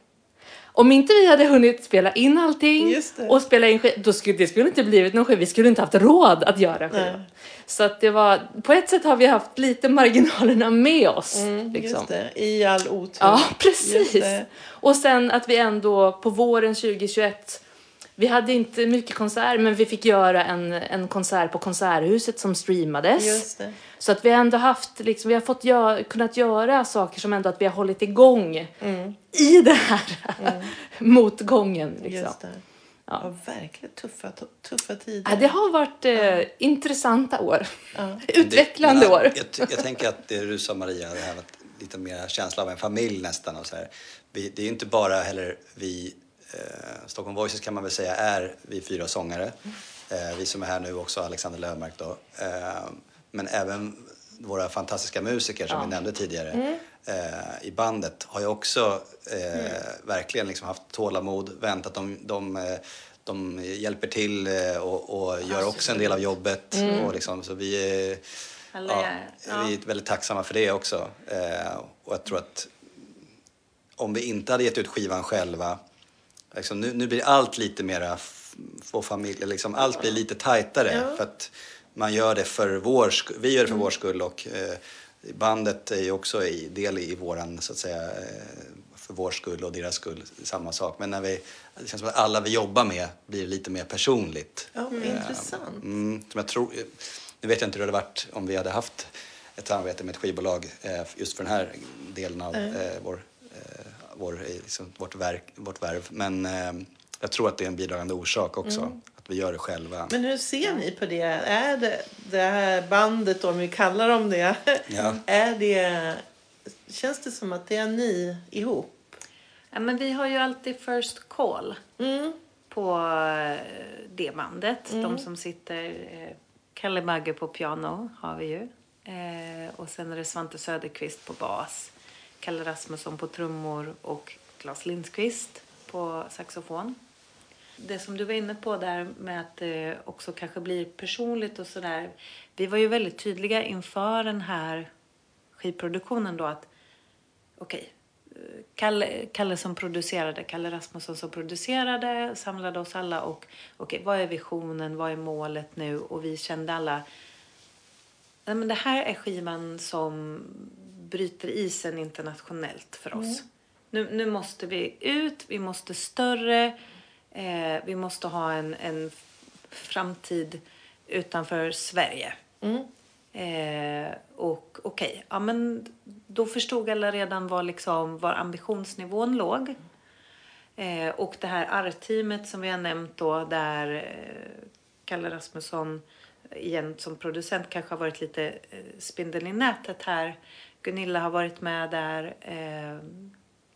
Om inte vi hade hunnit spela in allting och spela in skivan, då skulle det skulle inte blivit någon skiva. Vi skulle inte haft råd att göra skiva.
Nej.
Så att det var, på ett sätt har vi haft lite marginalerna med oss.
Mm,
liksom.
I all otur.
Ja, precis. Och sen att vi ändå på våren 2021, vi hade inte mycket konsert, men vi fick göra en, en konsert på Konserthuset som streamades.
Just det.
Så att vi har ändå haft, liksom, vi har fått gö- kunnat göra saker som ändå att vi har hållit igång i det här motgången. Liksom.
Just det. Ja. verkligen tuffa, tuffa tider.
Ja, det har varit eh, intressanta år.
Ja.
Utvecklande
Det-
år.
Jag, jag, jag tänker att det du sa Maria, det här var lite mer känsla av en familj nästan. Och så här. Vi, det är ju inte bara heller vi, eh, Stockholm Voices kan man väl säga är vi fyra sångare. Eh, vi som är här nu också, Alexander Löfmark då. Eh, men även våra fantastiska musiker som
Ja.
vi nämnde tidigare eh, i bandet har ju också eh, verkligen liksom haft tålamod, väntat. De, de, eh, de hjälper till eh, och, och gör också en del av jobbet. Och liksom, så vi ja. vi är väldigt tacksamma för det också. Eh, och jag tror att om vi inte hade gett ut skivan själva, liksom, nu, nu blir allt lite mera f- för familj, liksom, allt blir lite tajtare
Ja.
för att man gör det för vår vi gör det för vår skull och eh, bandet är ju också i, del i våran, så att säga, eh, för vår skull och deras skull, samma sak. Men när vi, det känns som att alla vi jobbar med blir lite mer personligt.
Ja, intressant.
Mm, som jag tror, nu vet jag inte hur det hade varit om vi hade haft ett samarbete med ett skivbolag eh, just för den här delen av eh, vår, vår, eh, liksom, vårt, verk, vårt värv. Men eh, jag tror att det är en bidragande orsak också, att vi gör det själva.
Men hur ser ni på det? Är det, det här bandet, om vi kallar dem det,
Ja.
är det... Känns det som att det är ni ihop?
Ja, men vi har ju alltid first call
Mm.
på eh, det bandet. De som sitter... Eh, Kalle Bagge på piano har vi ju. Och sen är det Svante Söderqvist på bas. Kalle Rasmusson på trummor och Claes Lindqvist på saxofon. Det som du var inne på där med att det också kanske blir personligt och sådär. Vi var ju väldigt tydliga inför den här skivproduktionen då att okej, okay, Kalle, Kalle som producerade, Kalle Rasmusson som producerade, samlade oss alla och okej, vad är visionen, vad är målet nu? Och vi kände alla, nej men det här är skivan som bryter isen internationellt för oss. Nu, nu måste vi ut, vi måste större, eh, vi måste ha en, en framtid utanför Sverige. Eh, och okej, ja men då förstod alla redan var, liksom, var ambitionsnivån låg. Eh, och det här R-teamet som vi har nämnt då där eh, Kalle Rasmusson igen som producent kanske har varit lite eh, spindeln i nätet här. Gunilla har varit med där. Eh,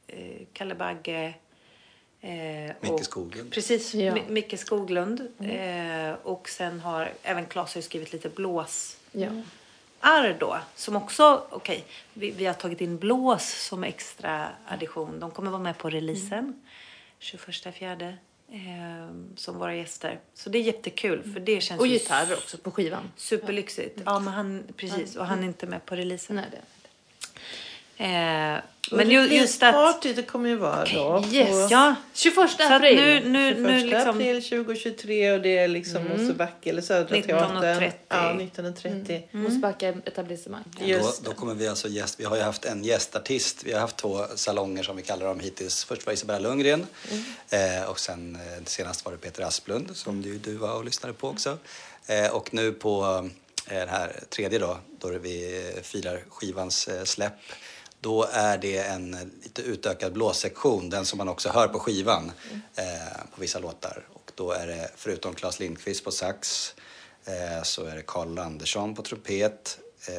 eh, Kalle Bagge. Eh,
Micke
och-
Skoglund.
Precis,
Ja.
Mi- Micke Skoglund. Eh, och sen har även Claes har skrivit lite blås
Ja.
arr då, som också, okej, vi, vi har tagit in blås som extra addition. De kommer vara med på releasen 21 fjärde eh, som våra gäster. Så det är jättekul för det känns
Och
ju
gitarr också på skivan.
superlyxigt. Ja, men han, precis, och han är inte med på releasen.
Nej, det.
Eh, men ju, just att,
releaseparty, det kommer ju vara då.
Yes.
ja,
21
så att
april.
nu, nu,
21
nu liksom,
april 2023 och det är liksom Mosebacke eller Södra
19.30.
Teatern. Ja, 19.30.
Mosebacka etablissemang.
Då,
Just
då
det.
kommer vi alltså gäst, vi har ju haft en gästartist, vi har haft två salonger som vi kallar dem hittills. Först var Isabella Lundgren eh, och sen eh, senast var det Peter Asplund som du, du var och lyssnade på också. Eh, och nu på eh, den här tredje då, då vi firar skivans eh, släpp, då är det en lite utökad blåssektion, den som man också hör på skivan eh, på vissa låtar. Och då är det förutom Claes Lindqvist på sax eh, så är det Carl Andersson på trumpet, eh,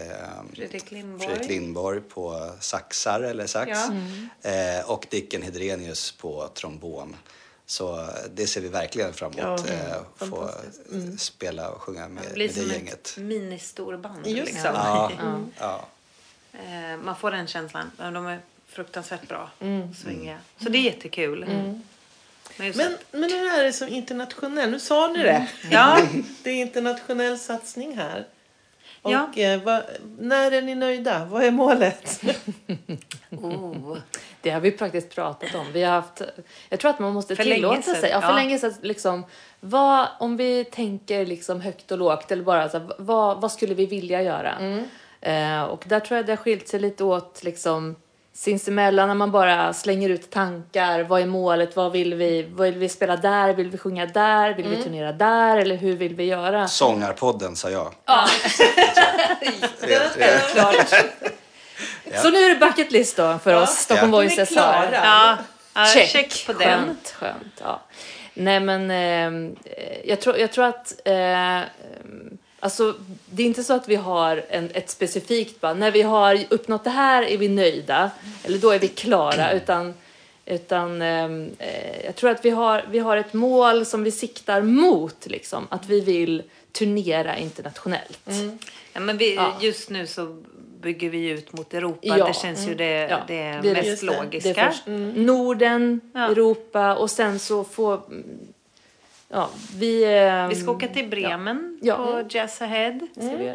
Fredrik Lindborg.
Fredrik Lindborg på saxar eller sax
Ja.
eh, och Dicken Hedrenius på trombon. Så det ser vi verkligen fram emot.
Ja,
få.
Mm.
spela och sjunga med,
det blir
med det
som
gänget.
ett ministorband.
Just
liksom.
Ja,
Ja.
ja.
Eh, man får den känslan. Ja, De är fruktansvärt bra.
Mm.
Swingiga. Så det är jättekul. Men, just
Men,
att-
men det här är som internationell, nu sa ni det.
Ja.
Det är internationell satsning här. Och
Ja.
eh, vad- när är ni nöjda? Vad är målet?
oh.
Det har vi praktiskt pratat om. Vi har haft, jag tror att man måste
För
tillåta sig. Ja, för
ja.
länge sedan. Liksom, vad, om vi tänker liksom högt och lågt, eller bara så här, vad, vad skulle vi vilja göra?
Mm.
Eh, och där tror jag det har skilt sig lite åt. Liksom, sinsemellan när man bara slänger ut tankar. Vad är målet? Vad vill vi? Vad vill vi spela där? Vill vi sjunga där? Vill vi turnera där? Eller hur vill vi göra?
Sångarpodden sa jag.
Självklart. Så nu är det bucket list då för oss Stockholm
Ja.
Voices.
Klara.
Ja, ja
Check.
check. på den.
Skönt, skönt. Ja. Nej men eh, jag, tror, jag tror att eh, alltså, det är inte så att vi har en, ett specifikt bara, när vi har uppnått det här är vi nöjda eller då är vi klara utan utan ehm, eh, jag tror att vi har, vi har ett mål som vi siktar mot liksom, att vi vill turnera internationellt.
Ja, men vi,
Ja.
Just nu så bygger vi ut mot Europa.
Ja.
Det känns ju det,
Ja,
det,
det
mest
just det.
Logiska.
först Norden,
Ja.
Europa och sen så får ja, vi... ehm,
Vi ska åka till Bremen
Ja.
på Jazz Ahead.
ska vi.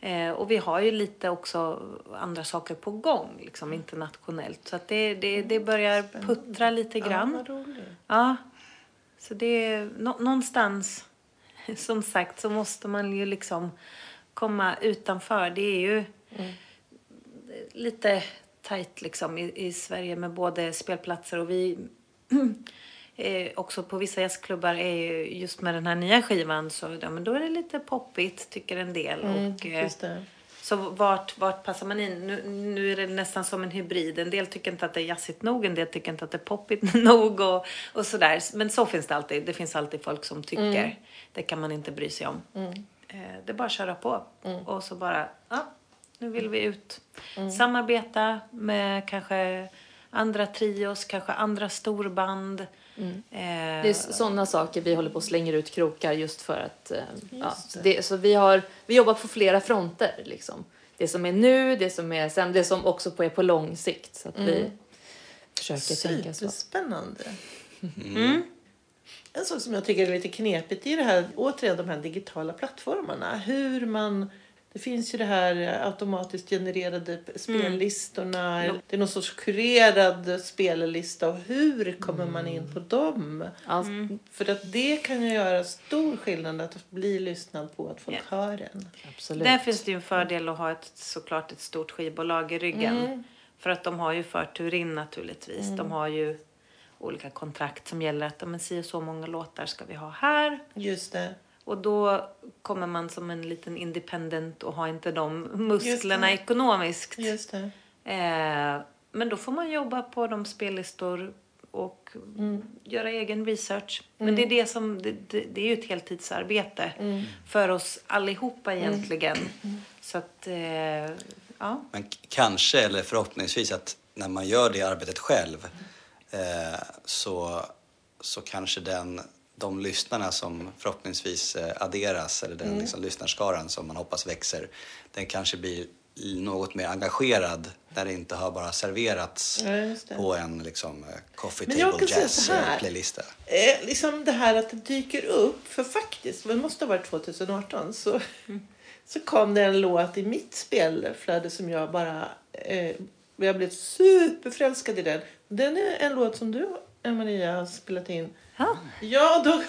Eh, och vi har ju lite också andra saker på gång liksom, internationellt. Så att det, det, det börjar puttra lite
Ja,
grann.
roligt.
Ja, så det är nå- någonstans, som sagt, så måste man ju liksom komma utanför. Det är ju lite tajt liksom i, i Sverige med både spelplatser och vi eh, också på vissa jazzklubbar är ju just med den här nya skivan så ja, men då är det lite poppigt tycker en del. och, eh, så vart, vart passar man in? Nu, nu är det nästan som en hybrid. En del tycker inte att det är jazzigt nog, en del tycker inte att det är poppigt nog och, och sådär. Men så finns det alltid. Det finns alltid folk som tycker. Det kan man inte bry sig om. Eh, det är bara att köra på. Och så bara, ja, nu vill vi ut. Samarbeta med kanske andra trios, kanske andra storband. Eh,
Det är sådana saker vi håller på och slänger ut krokar just för att... eh, ja,
Just
det, så vi, har, vi jobbar på flera fronter. Liksom. Det som är nu, det som är sen, det som också på, är på lång sikt. Så att vi försöker tänka så.
Superspännande. En sak som jag tycker är lite knepigt är det här, återigen de här digitala plattformarna. Hur man, det finns ju det här automatiskt genererade spellistorna. Det är någon sorts kurerad spellista och hur kommer man in på dem?
Ja,
För att det kan ju göra stor skillnad att bli lyssnad på, att folk hör en.
absolut.
Där finns det ju en fördel att ha ett, såklart ett stort skivbolag i ryggen. För att de har ju förtur in naturligtvis. De har ju olika kontrakt som gäller att men, si och så många låtar ska vi ha här.
Just det.
Och då kommer man som en liten independent och har inte de musklerna
det.
ekonomiskt.
Just det.
Eh, men då får man jobba på de spellistor och göra egen research. Men det är det som, det, det, det är ju ett heltidsarbete för oss allihopa egentligen. Så att, eh, ja.
Men kanske, eller förhoppningsvis, att när man gör det arbetet själv eh, så, så kanske den, de lyssnarna som förhoppningsvis eh, adderas, eller den liksom, lyssnarskaran som man hoppas växer, den kanske blir något mer engagerad när det inte har bara serverats
Ja,
på en liksom, eh, coffee table
kan säga
jazz
så här.
eh.
Eh, liksom det här att det dyker upp, för faktiskt, det måste ha varit 2018, så, så kom det en låt i mitt spelflöde som jag bara, eh, jag blev superförälskad i den. Den är en låt som du, Maria, har spelat in.
Ja.
Ja, då,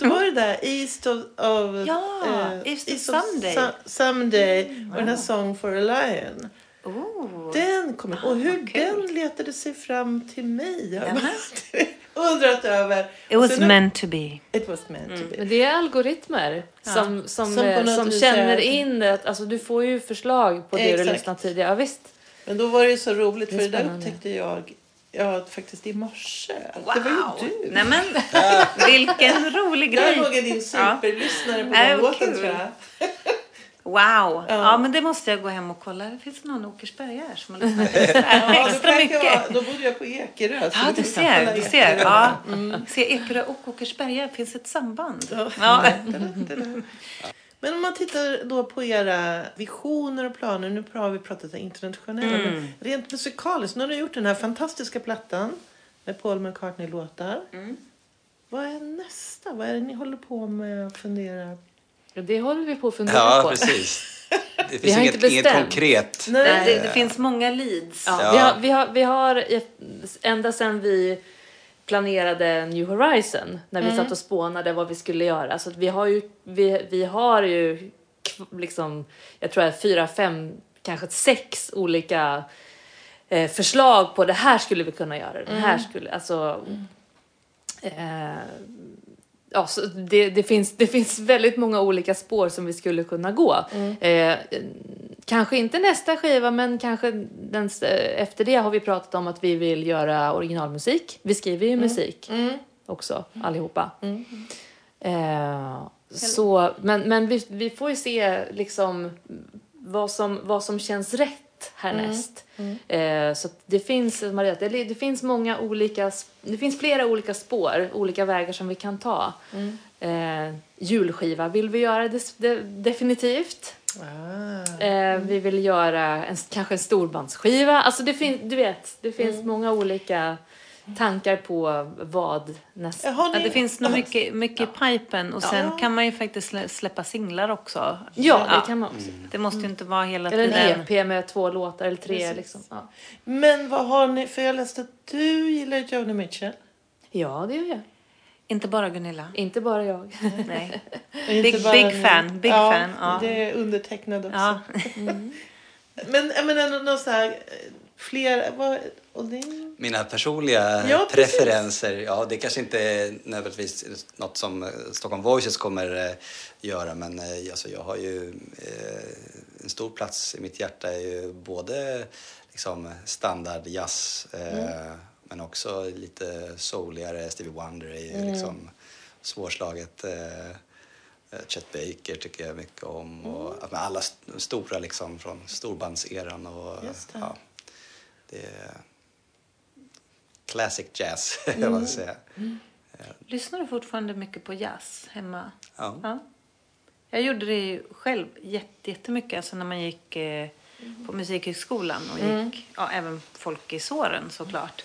då var det där East of, of,
Ja, East of Someday.
Su- someday och den här Song for a Lion.
Oh.
Den kom Och hur
kul.
den letade sig fram till mig har jag undrat över.
It was
nu-
meant to be.
It was meant to be.
Men det är algoritmer som, som,
Som på
eh, som känner
är-
in att alltså, du får ju förslag på det du
Exakt.
lyssnat tidigare. Ja, visst.
Men då var det ju så roligt
Det
för det där upptäckte jag ja, faktiskt i morse.
Wow.
Det var ju du.
Nej men, vilken rolig grej.
låg jag din superlyssnare på
Nej,
den låten tror jag.
Wow. Ja. men det måste jag gå hem och kolla. Det finns någon Åkersberga här som har lyssnat
Ja,
extra
kan jag,
mycket.
då bodde jag på Ekerö.
Ja, du ser. Du ser. Ja. Se, Ekerö och Åkersberga finns ett samband.
Ja.
Ja.
Men om man tittar då på era visioner och planer. Nu har vi pratat internationella.
Mm.
Men rent musikaliskt. Nu har ni gjort den här fantastiska plattan med Paul McCartney-låtar.
Mm.
Vad är nästa? Vad är det ni håller på med att fundera
Ja, det håller vi på att fundera
Ja,
på.
precis. Det
Vi
finns
har
inget,
inte
inget
bestämt.
konkret.
Nej.
Det, det finns många leads.
Ja,
Ja.
Vi, har, vi, har, vi har ända sedan vi planerade New Horizon när vi
Mm.
satt och spånade vad vi skulle göra. Så att vi har ju, vi, vi har ju liksom, jag tror att fyra, fem, kanske sex olika eh, förslag på det här skulle vi kunna göra. Det här skulle, alltså. Eh, ja, så det, det, finns, det finns väldigt många olika spår som vi skulle kunna gå. Eh, kanske inte nästa skiva, men kanske den, efter det har vi pratat om att vi vill göra originalmusik. Vi skriver ju musik också, allihopa. Eh, så, men men vi, vi får ju se liksom vad som, vad som känns rätt härnäst. Eh, så det finns, Maria, det, det finns många olika, det finns flera olika spår, olika vägar som vi kan ta. Eh, julskiva vill vi göra det, det, definitivt.
Ah.
Eh, vi vill göra en, kanske en storbandsskiva. Alltså det finns, du vet, det finns många olika tankar på vad nästa...
Ja, det finns nog mycket, mycket i pipen och sen
Ja.
kan man ju faktiskt slä- släppa singlar också.
Ja, det kan man också.
Det måste ju inte vara hela
Eller
tiden.
en EP med två låtar eller tre.
Precis.
Liksom. Ja.
Men vad har ni, för jag läste att du gillar Joni Mitchell.
ja, det gör jag.
Inte bara Gunilla.
Inte bara jag.
Nej. Big-
bara
big fan, big
ja,
fan, ja.
Det är undertecknad också.
Ja.
Men jag menar någon så här, fler, vad, och din?
Mina personliga
Ja,
preferenser, ja det kanske inte är nödvändigtvis något som eh, Stockholm Voices kommer eh, göra men eh, alltså, jag har ju eh, en stor plats i mitt hjärta är ju både liksom standard jazz eh, men också lite souligare. Stevie Wonder är ju liksom svårslaget. Eh, eh, Chet Baker tycker jag mycket om och med alla st- stora liksom från storbandseran och
Just det.
ja, det är classic jazz, jag vill säga.
Lyssnar du fortfarande mycket på jazz hemma?
Ja.
Ja. Jag gjorde det ju själv jätte- jättemycket. Alltså när man gick eh, på Musikhögskolan och gick, ja, även folkisåren såklart.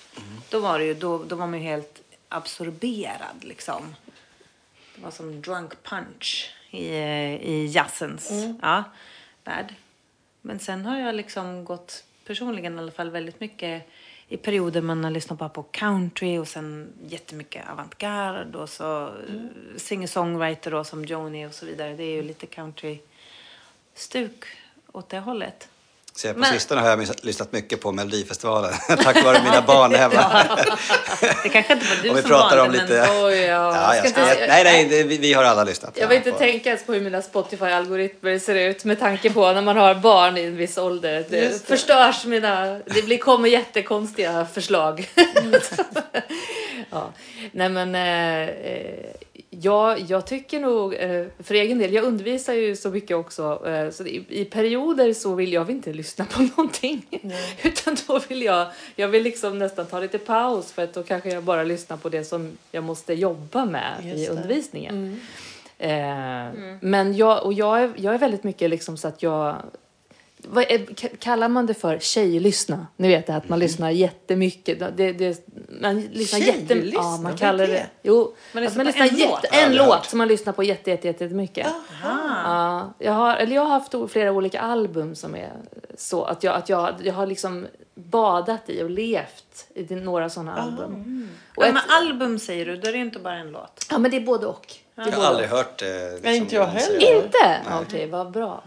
Då var det ju, då, då var man ju helt absorberad liksom. Det var som drunk punch i, eh, i jazzens ja, värld. Men sen har jag liksom gått, personligen i alla fall, väldigt mycket i perioder man har lyssnat bara på country och sen jättemycket avantgarde och så mm. singer-songwriter då som Joni och så vidare. Det är ju lite country-stuk åt det hållet.
Så på
Men-
sistone har jag lyssnat mycket på Melodifestivalen tack vare mina barn hemma.
Det kanske inte var du som
pratar
valde
om
men
lite-
Oj, ja.
Ja,
Ska
jag nej, nej, det, vi, har alla lyssnat.
Jag vill inte
på-
tänka ens på hur mina Spotify-algoritmer ser ut med tanke på när man har barn i en viss ålder. Det,
det.
förstörs mina... Det blir, kommer jättekonstiga förslag.
Mm.
ja. Nej men... Eh, eh, jag, tycker nog, eh, för egen del, jag undervisar ju så mycket också. Eh, så i, perioder så vill jag inte lyssna på någonting. Utan då vill jag, jag vill liksom nästan ta lite paus för att då kanske jag bara lyssnar på det som jag måste jobba med
Just
i
det.
undervisningen. Eh, Men jag, och jag, är, jag är väldigt mycket liksom så att jag... Vad kallar man det för tjejlyssna? Ni vet det att man lyssnar jättemycket. Det, det, man lyssnar jätte,
Tjejlyssna?
ja, man kallar
det?
det. Jo,
Man
att
lyssnar
man
på
lyssnar
en
jätte,
låt?
Ja,
en låt som man lyssnar på jätte, jätte, jätte, jättemycket. Ja, jag har, eller jag har haft flera olika album som är så att jag, att jag, jag har liksom badat i och levt i några sådana album. Och
Ja,
ett,
men album säger du, då är det ju inte bara en låt.
ja, men det är både och. Det är
Jag har aldrig
och.
hört det. Liksom,
Nej, inte jag heller.
Inte? Okej, vad bra.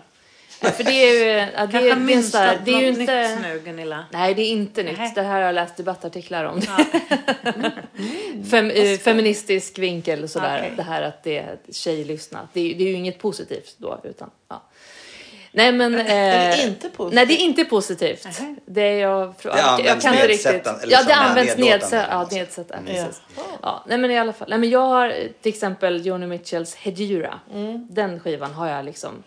Ja, för det är ju... Ja, det,
Kanske
är- det, är det är ju inte...
nytt nu, Gunilla.
Nej, det är inte nytt.
Nej.
Det här har jag läst debattartiklar om. Fem, eh, feministisk vinkel och sådär.
Okej.
Det här att det är tjejlyssna. Det är, det är ju inget positivt då. Utan, ja. Nej, men...
Är det
Eh,
inte positivt?
nej, det är inte positivt.
Nähä.
Det är jag, jag, jag
används
kan inte riktigt... Ja,
som
det används nedsättande. Ja, nedsättande.
Ja.
Precis. Ja, nej, men i alla fall. Nej, men jag har eh, till exempel Joni Mitchells Hedjura. Den skivan har jag liksom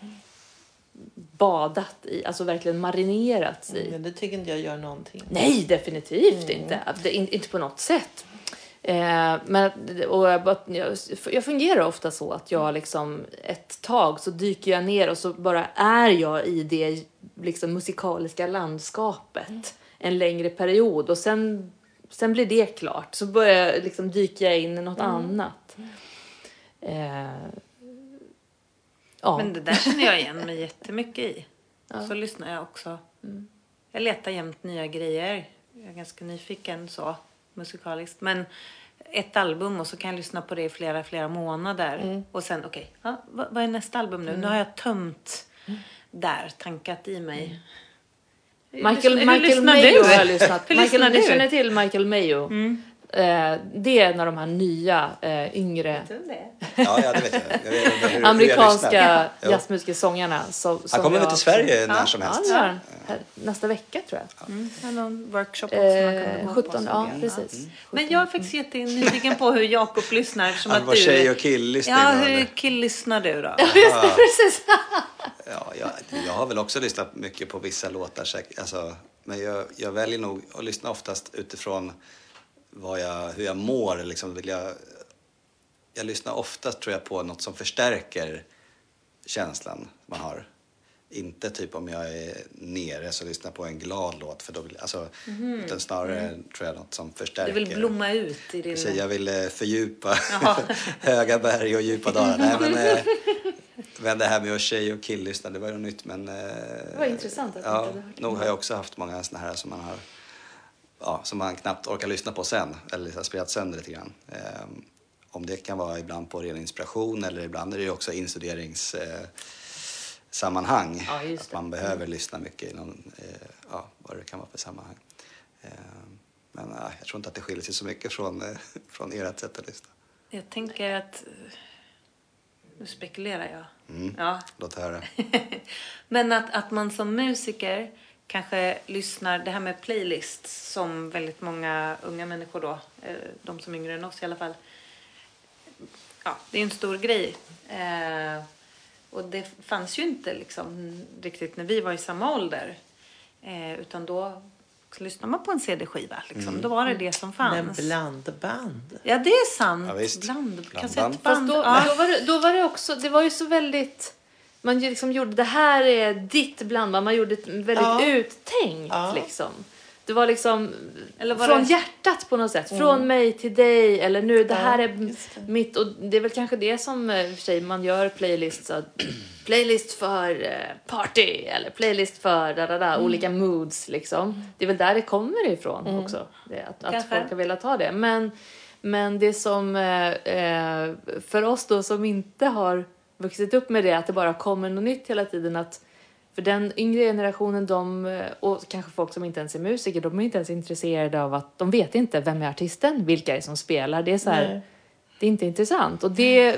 badat i, alltså verkligen marinerats i.
Men det tycker inte jag gör någonting.
Nej, definitivt inte. Det, in, inte på något sätt. Eh, men, och jag, jag, fungerar ofta så att jag liksom ett tag så dyker jag ner och så bara är jag i det liksom musikaliska landskapet en längre period och sen, sen blir det klart. Så börjar jag liksom dyka jag in i något annat. Eh, ja.
Men det där känner jag igen mig jättemycket i. Så lyssnar jag också. Jag letar jämt nya grejer. Jag är ganska nyfiken så musikaliskt. Men ett album och så kan jag lyssna på det i flera, flera månader. Och sen, okej, ja, vad, vad är nästa album nu? Nu har jag tömt där, tankat i mig.
Michael,
hur
Michael
lyssnar
Mayo har jag lyssnat.
Hur
Michael,
du?
känner till Michael Mayo?
Mm.
Eh, det är en av de här nya, eh, yngre
Ja, ja, det vet jag. jag vet, hur,
amerikanska
lyssnar. Jo.
jazzmusiker, sångarna. Som, som
Han kommer väl till Sverige när
Ja,
som
ja,
helst.
han. Här, nästa vecka tror jag.
Mm. Har någon workshop också
Eh,
gå
17,
på,
ja
jag.
precis.
Men jag är faktiskt jättenyfiken på hur Jakob lyssnar. Som
Han
att
var
du...
tjej och killlyssning.
Ja, hur killlyssnar du då?
Just det, precis.
Ja, jag, jag har väl också lyssnat mycket på vissa låtar säkert. Alltså, men jag, jag väljer nog att lyssna oftast utifrån vad jag, hur jag mår. Liksom, vill jag, jag lyssnar oftast tror jag på något som förstärker känslan man har. Inte typ om jag är nere så lyssnar jag på en glad låt. För då vill, alltså, Utan snarare tror jag något som
Du
förstärker.
vill blomma ut i din...
Precis, jag vill eh, fördjupa höga berg och djupa dalar. Nej, men, eh, men det här med att tjej och killlyssna, det var ju nytt. Men, eh,
Det var intressant att
ja, Nog har jag också haft många såna här som man har ja, som man knappt orkar lyssna på sen. Eller liksom spelat sönder lite grann. Eh, om det kan vara ibland på ren inspiration eller ibland är det ju också instuderings eh.
Ja,
att man behöver lyssna mycket i någon, eh, ja, vad det kan vara för sammanhang. Eh, men jag tror inte att det skiljer sig så mycket från, eh, från ert sätt att lyssna.
Jag tänker att... Nu spekulerar jag.
Mm.
Ja.
Låt höra.
Men att, att man som musiker kanske lyssnar, det här med playlists som väldigt många unga människor då, eh, de som är yngre än oss i alla fall, ja, det är en stor grej. Eh, och det fanns ju inte liksom riktigt när vi var i samma ålder. Eh, utan då lyssnade man på en CD-skiva. Liksom. Då var det det som
Men
fanns.
blandband.
Ja, det är sant.
Ja, visst.
Bland,
Blandband.
kassettband.
Fast då,
ja.
då, var det, då var det också, det var ju så väldigt, man liksom gjorde, det här är ditt blandband, man gjorde ett väldigt
Ja.
uttänkt
Ja.
liksom. Det var liksom
var
från
det-
hjärtat på något sätt. Från mig till dig eller nu, det
Ja,
här är
det.
mitt. Och det är väl kanske det som eh, för sig man gör playlists. Så, playlist för eh, party eller playlist för da, da, da, olika moods liksom. Det är väl där det kommer ifrån också. Det, att, att folk har velat ha det. Men, men det som eh, eh, för oss då som inte har vuxit upp med det, att det bara kommer något nytt hela tiden. att för den yngre generationen, de, eh, och kanske folk som inte ens är musiker, de är inte ens intresserade av att, de vet inte vem är artisten, vilka är det som spelar. Det är så här,
Nej
det är inte intressant. Och det,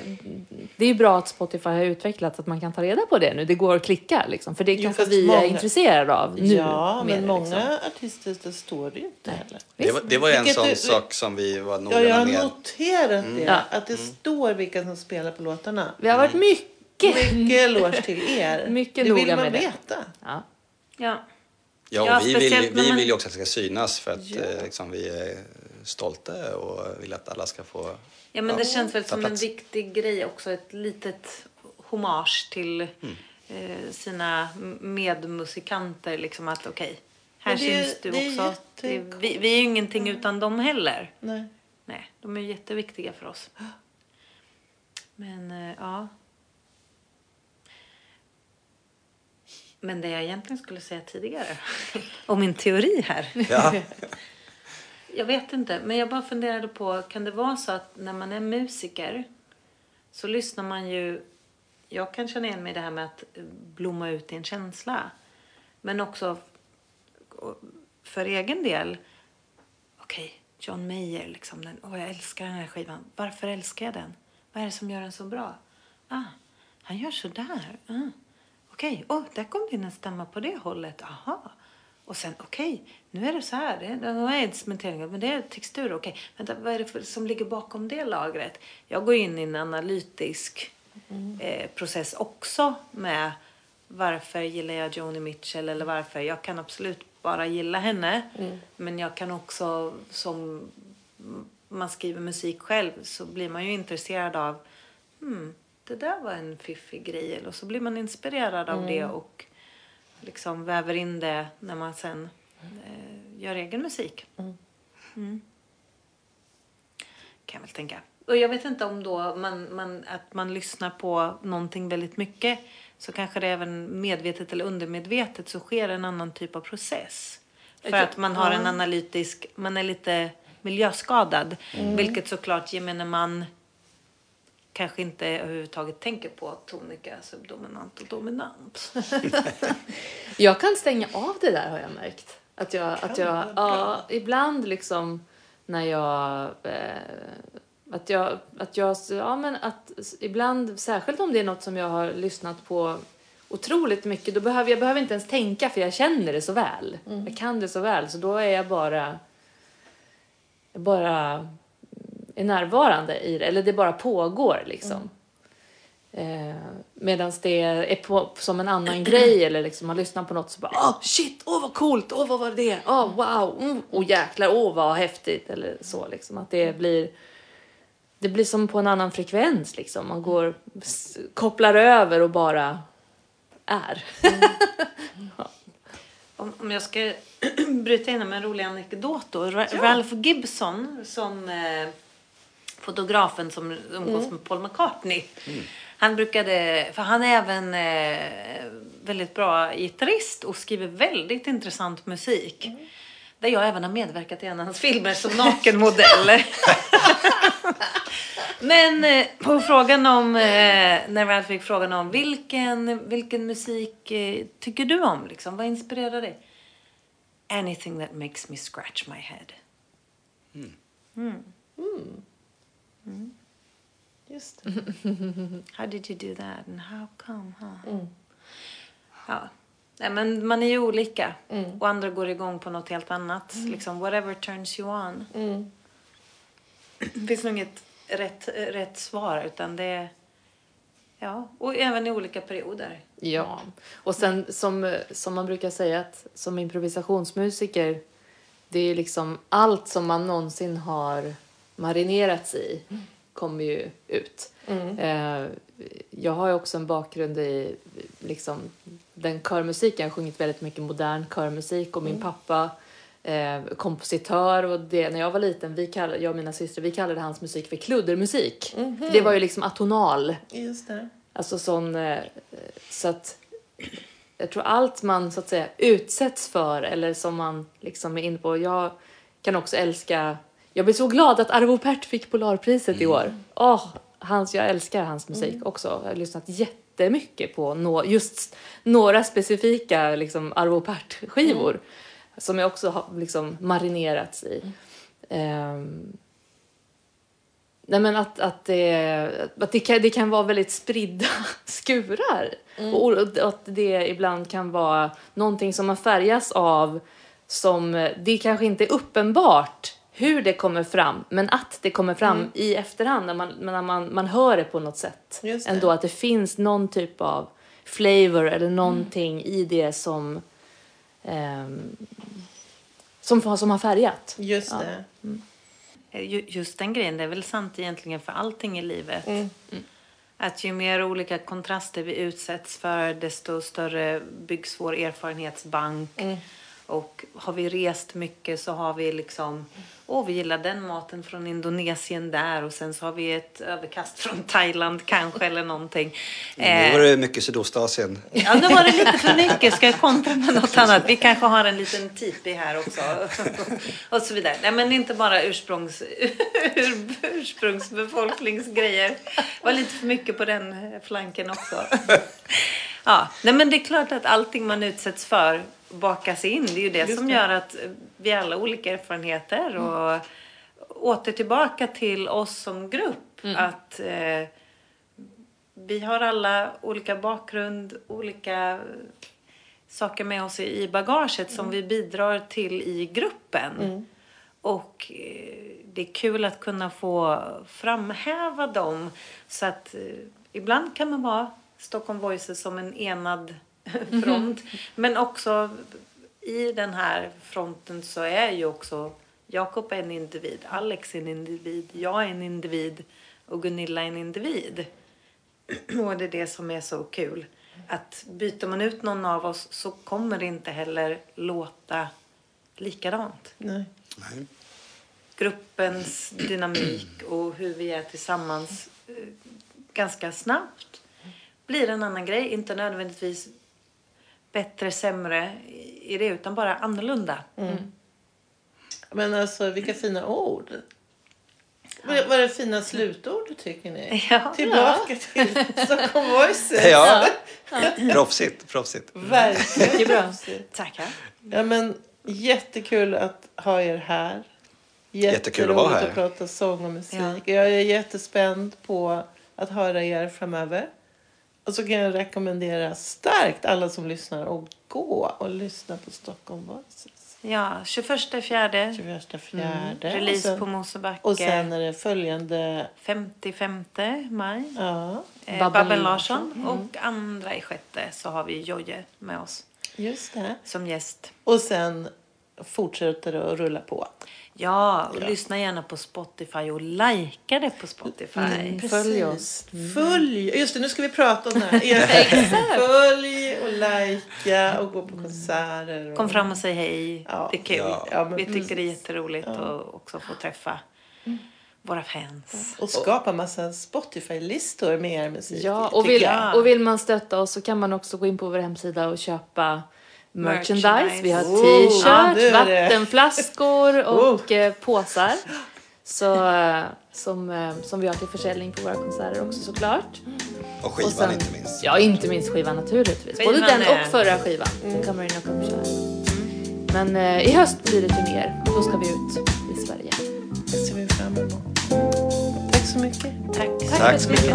det är bra att Spotify har utvecklat att man kan ta reda på det nu. Det går att klicka liksom, för det
Jo,
kanske vi är
många-
intresserade av nu.
ja,
mer,
men många
liksom.
artister, det står det ju inte heller.
Det var, det var en sån
du-
sak som vi var
Ja,
noggranna
jag har
med.
noterat det.
Ja.
Att det står vilka som spelar på låtarna.
Vi har varit mycket...
Mycket eloge till er.
Mycket
det vill
noga
man
med det.
veta.
Ja.
Ja.
Ja, och
Ja,
vi, vill, vi
man-
vill ju också att det ska synas för att
Ja.
eh, liksom, vi är stolta och vill att alla ska få...
Ja, men det känns väl som en viktig grej också. Ett litet hommage till
Mm.
eh, sina medmusikanter. Liksom att okej, här
Men det
syns du
det
också. Det, vi, vi är ju ingenting utan dem heller.
Nej.
Nej, de är ju jätteviktiga för oss. Men eh, ja. Men det jag egentligen skulle säga tidigare om min teori här.
Ja,
Jag vet inte, men jag bara funderade på, kan det vara så att när man är musiker så lyssnar man ju, jag kan känna igen mig i det här med att blomma ut i en känsla. Men också för egen del, okej, John Mayer, liksom, den, åh, jag älskar den här skivan. Varför älskar jag den? Vad är det som gör den så bra? Ah, han gör sådär. Ah. Okej, åh, där kom det in en stämma på det hållet. Aha. Och sen, okej, nu är det så här. Det, är inte cementering, men det är textur. Okej, vänta, vad är det för, som ligger bakom det lagret? Jag går in i en analytisk eh, process också med varför gillar jag Joni Mitchell eller varför. Jag kan absolut bara gilla henne. Men jag kan också, som man skriver musik själv, så blir man ju intresserad av hmm, det där var en fiffig grej. Eller så blir man inspirerad av det och liksom väver in det när man sen eh, gör egen musik. Mm. Kan jag väl tänka. Och jag vet inte om då man, man, att man lyssnar på någonting väldigt mycket så kanske det även medvetet eller undermedvetet så sker en annan typ av process. För att man har en analytisk, man är lite miljöskadad. Vilket såklart gemene man kanske inte överhuvudtaget tänker på tonika, subdominant och dominant.
Jag kan stänga av det där har jag märkt. Att jag, att jag ja, ibland liksom när jag, eh, att jag, att jag, ja men att ibland, särskilt om det är något som jag har lyssnat på otroligt mycket, då behöver jag behöver inte ens tänka för jag känner det så väl. Jag kan det så väl, så då är jag bara, bara är närvarande i det, eller det bara pågår liksom. Eh, Medan det är på, som en annan grej eller liksom man lyssnar på något så bara åh shit, åh vad coolt, åh vad var det, åh wow, mm, åh jäklar, åh vad häftigt eller så liksom att det blir det blir som på en annan frekvens liksom. Man går, kopplar över och bara är.
Om, om jag ska bryta in med en rolig anekdot då. Ra- Ralph Gibson, som eh, fotografen som umgås med Paul McCartney. Han brukade, för han är även eh, väldigt bra gitarrist och skriver väldigt intressant musik. Där jag även har medverkat i en av hans filmer som nakenmodell. Men eh, på frågan om, eh, när Ralph fick frågan om vilken, vilken musik eh, tycker du om? Liksom, vad inspirerar dig? Anything that makes me scratch my head.
Just det.
How did you do that and how come? Huh? Ja. Nej, men man är ju olika. Och andra går igång på något helt annat. Liksom, whatever turns you on. Det finns nog inget rätt, rätt svar utan det är... Ja, och även i olika perioder.
Ja, och sen som, som man brukar säga att som improvisationsmusiker, det är liksom allt som man någonsin har marinerats i kommer ju ut. Eh, jag har ju också en bakgrund i liksom, den körmusiken. Jag har sjungit väldigt mycket modern körmusik och min pappa eh, kompositör och det, när jag var liten, vi kallade, jag och mina systrar, vi kallade hans musik för kluddermusik. För det var ju liksom atonal.
Just det.
Alltså sån, eh, så att jag tror allt man så att säga utsätts för eller som man liksom är inne på. Jag kan också älska, jag blir så glad att Arvo Pärt fick Polarpriset i år. Åh, hans, jag älskar hans musik också. Jag har lyssnat jättemycket på nå, just några specifika liksom Arvo Pärt-skivor som jag också har liksom marinerats i. Ehm, Nej men att, att, det, att det, kan, det kan vara väldigt spridda skurar. Och, och att det ibland kan vara någonting som man färgas av som det kanske inte är uppenbart hur det kommer fram, men att det kommer fram i efterhand när man, när man, man hör det på något sätt.
Just det.
Ändå att det finns någon typ av flavor eller någonting i det som, ehm, som, som har färgat.
Just
Ja.
det.
Eh, ju- Just den grejen, det är väl sant egentligen för allting i livet. Att ju mer olika kontraster vi utsätts för, desto större byggs vår erfarenhetsbank. Och har vi rest mycket så har vi liksom, åh vi gillar den maten från Indonesien där och sen så har vi ett överkast från Thailand kanske eller någonting.
Nu var det mycket Sydostasien.
Ja, nu var det lite för mycket. Ska jag kontra med något annat? Vi kanske har en liten tipi här också. Och så vidare. Nej, men inte bara ursprungs, ur, ursprungsbefolkningsgrejer. Var lite för mycket på den flanken också. Ja, nej, men det är klart att allting man utsätts för bakas in. Det är ju det
Just
som
det.
gör att vi har alla olika erfarenheter. Och åter tillbaka till oss som grupp. Att eh, vi har alla olika bakgrund, olika saker med oss i bagaget som vi bidrar till i gruppen. Och eh, det är kul att kunna få framhäva dem. Så att eh, ibland kan man vara Stockholm Voices som en enad front. Men också i den här fronten så är ju också Jakob en individ, Alex en individ, jag är en individ och Gunilla en individ. Och det är det som är så kul. Att byter man ut någon av oss så kommer det inte heller låta likadant.
Nej.
Nej.
Gruppens dynamik och hur vi är tillsammans eh, ganska snabbt blir en annan grej. Inte nödvändigtvis bättre, sämre i det utan bara annorlunda.
Men alltså vilka fina ord. Vad var det fina slutord tycker ni?
Ja.
Tillbaka till Stockholm Voices.
Ja, proffsigt, proffsigt.
Verkligen.
Bra.
Tackar.
Ja, men jättekul att ha er här.
Jättekul att vara här.
att prata sång och musik.
Ja.
Jag är jättespänd på att höra er framöver. Och så kan jag rekommendera starkt alla som lyssnar att gå och lyssna på Stockholm Voices.
Ja, 21 fjärde.
21 fjärde. och,
Release
sen,
på Mosebacke.
och sen är det följande...
55 maj.
Ja,
Eh,
Babben
Babben
Larsson.
Larsson. Och andra i sjätte så har vi Jojje med oss
just det.
som gäst.
Och sen fortsätter att rulla på.
Ja, och lyssna gärna på Spotify och likea det på Spotify.
Mm. Följ oss.
Följ. Just det, nu ska vi prata om det här. Ja. Följ och likea och gå på konserter. Och...
Kom fram och säg hej.
Ja.
Det är kul.
Ja.
Ja, men
vi tycker det är jätteroligt att också få träffa våra fans.
Och skapa massa Spotify-listor med er musik.
Ja, och vill, och vill man stötta oss så kan man också gå in på vår hemsida och köpa merchandise.
Merchandise.
Vi har
Oh, är det.
vattenflaskor och
Oh.
påsar. Så, eh, som, eh, som vi har till försäljning på våra konserter också såklart.
Och skivan
Och sen-
inte minst.
Ja, inte minst skivan naturligtvis. Både
Skivan
den
är-
och förra skivan. Mm. Camarina kommer köra. Men eh, i höst blir det turnéer. Då ska vi ut i Sverige.
Det ser vi fram emot. Tack så mycket.
Tack,
Tack så mycket.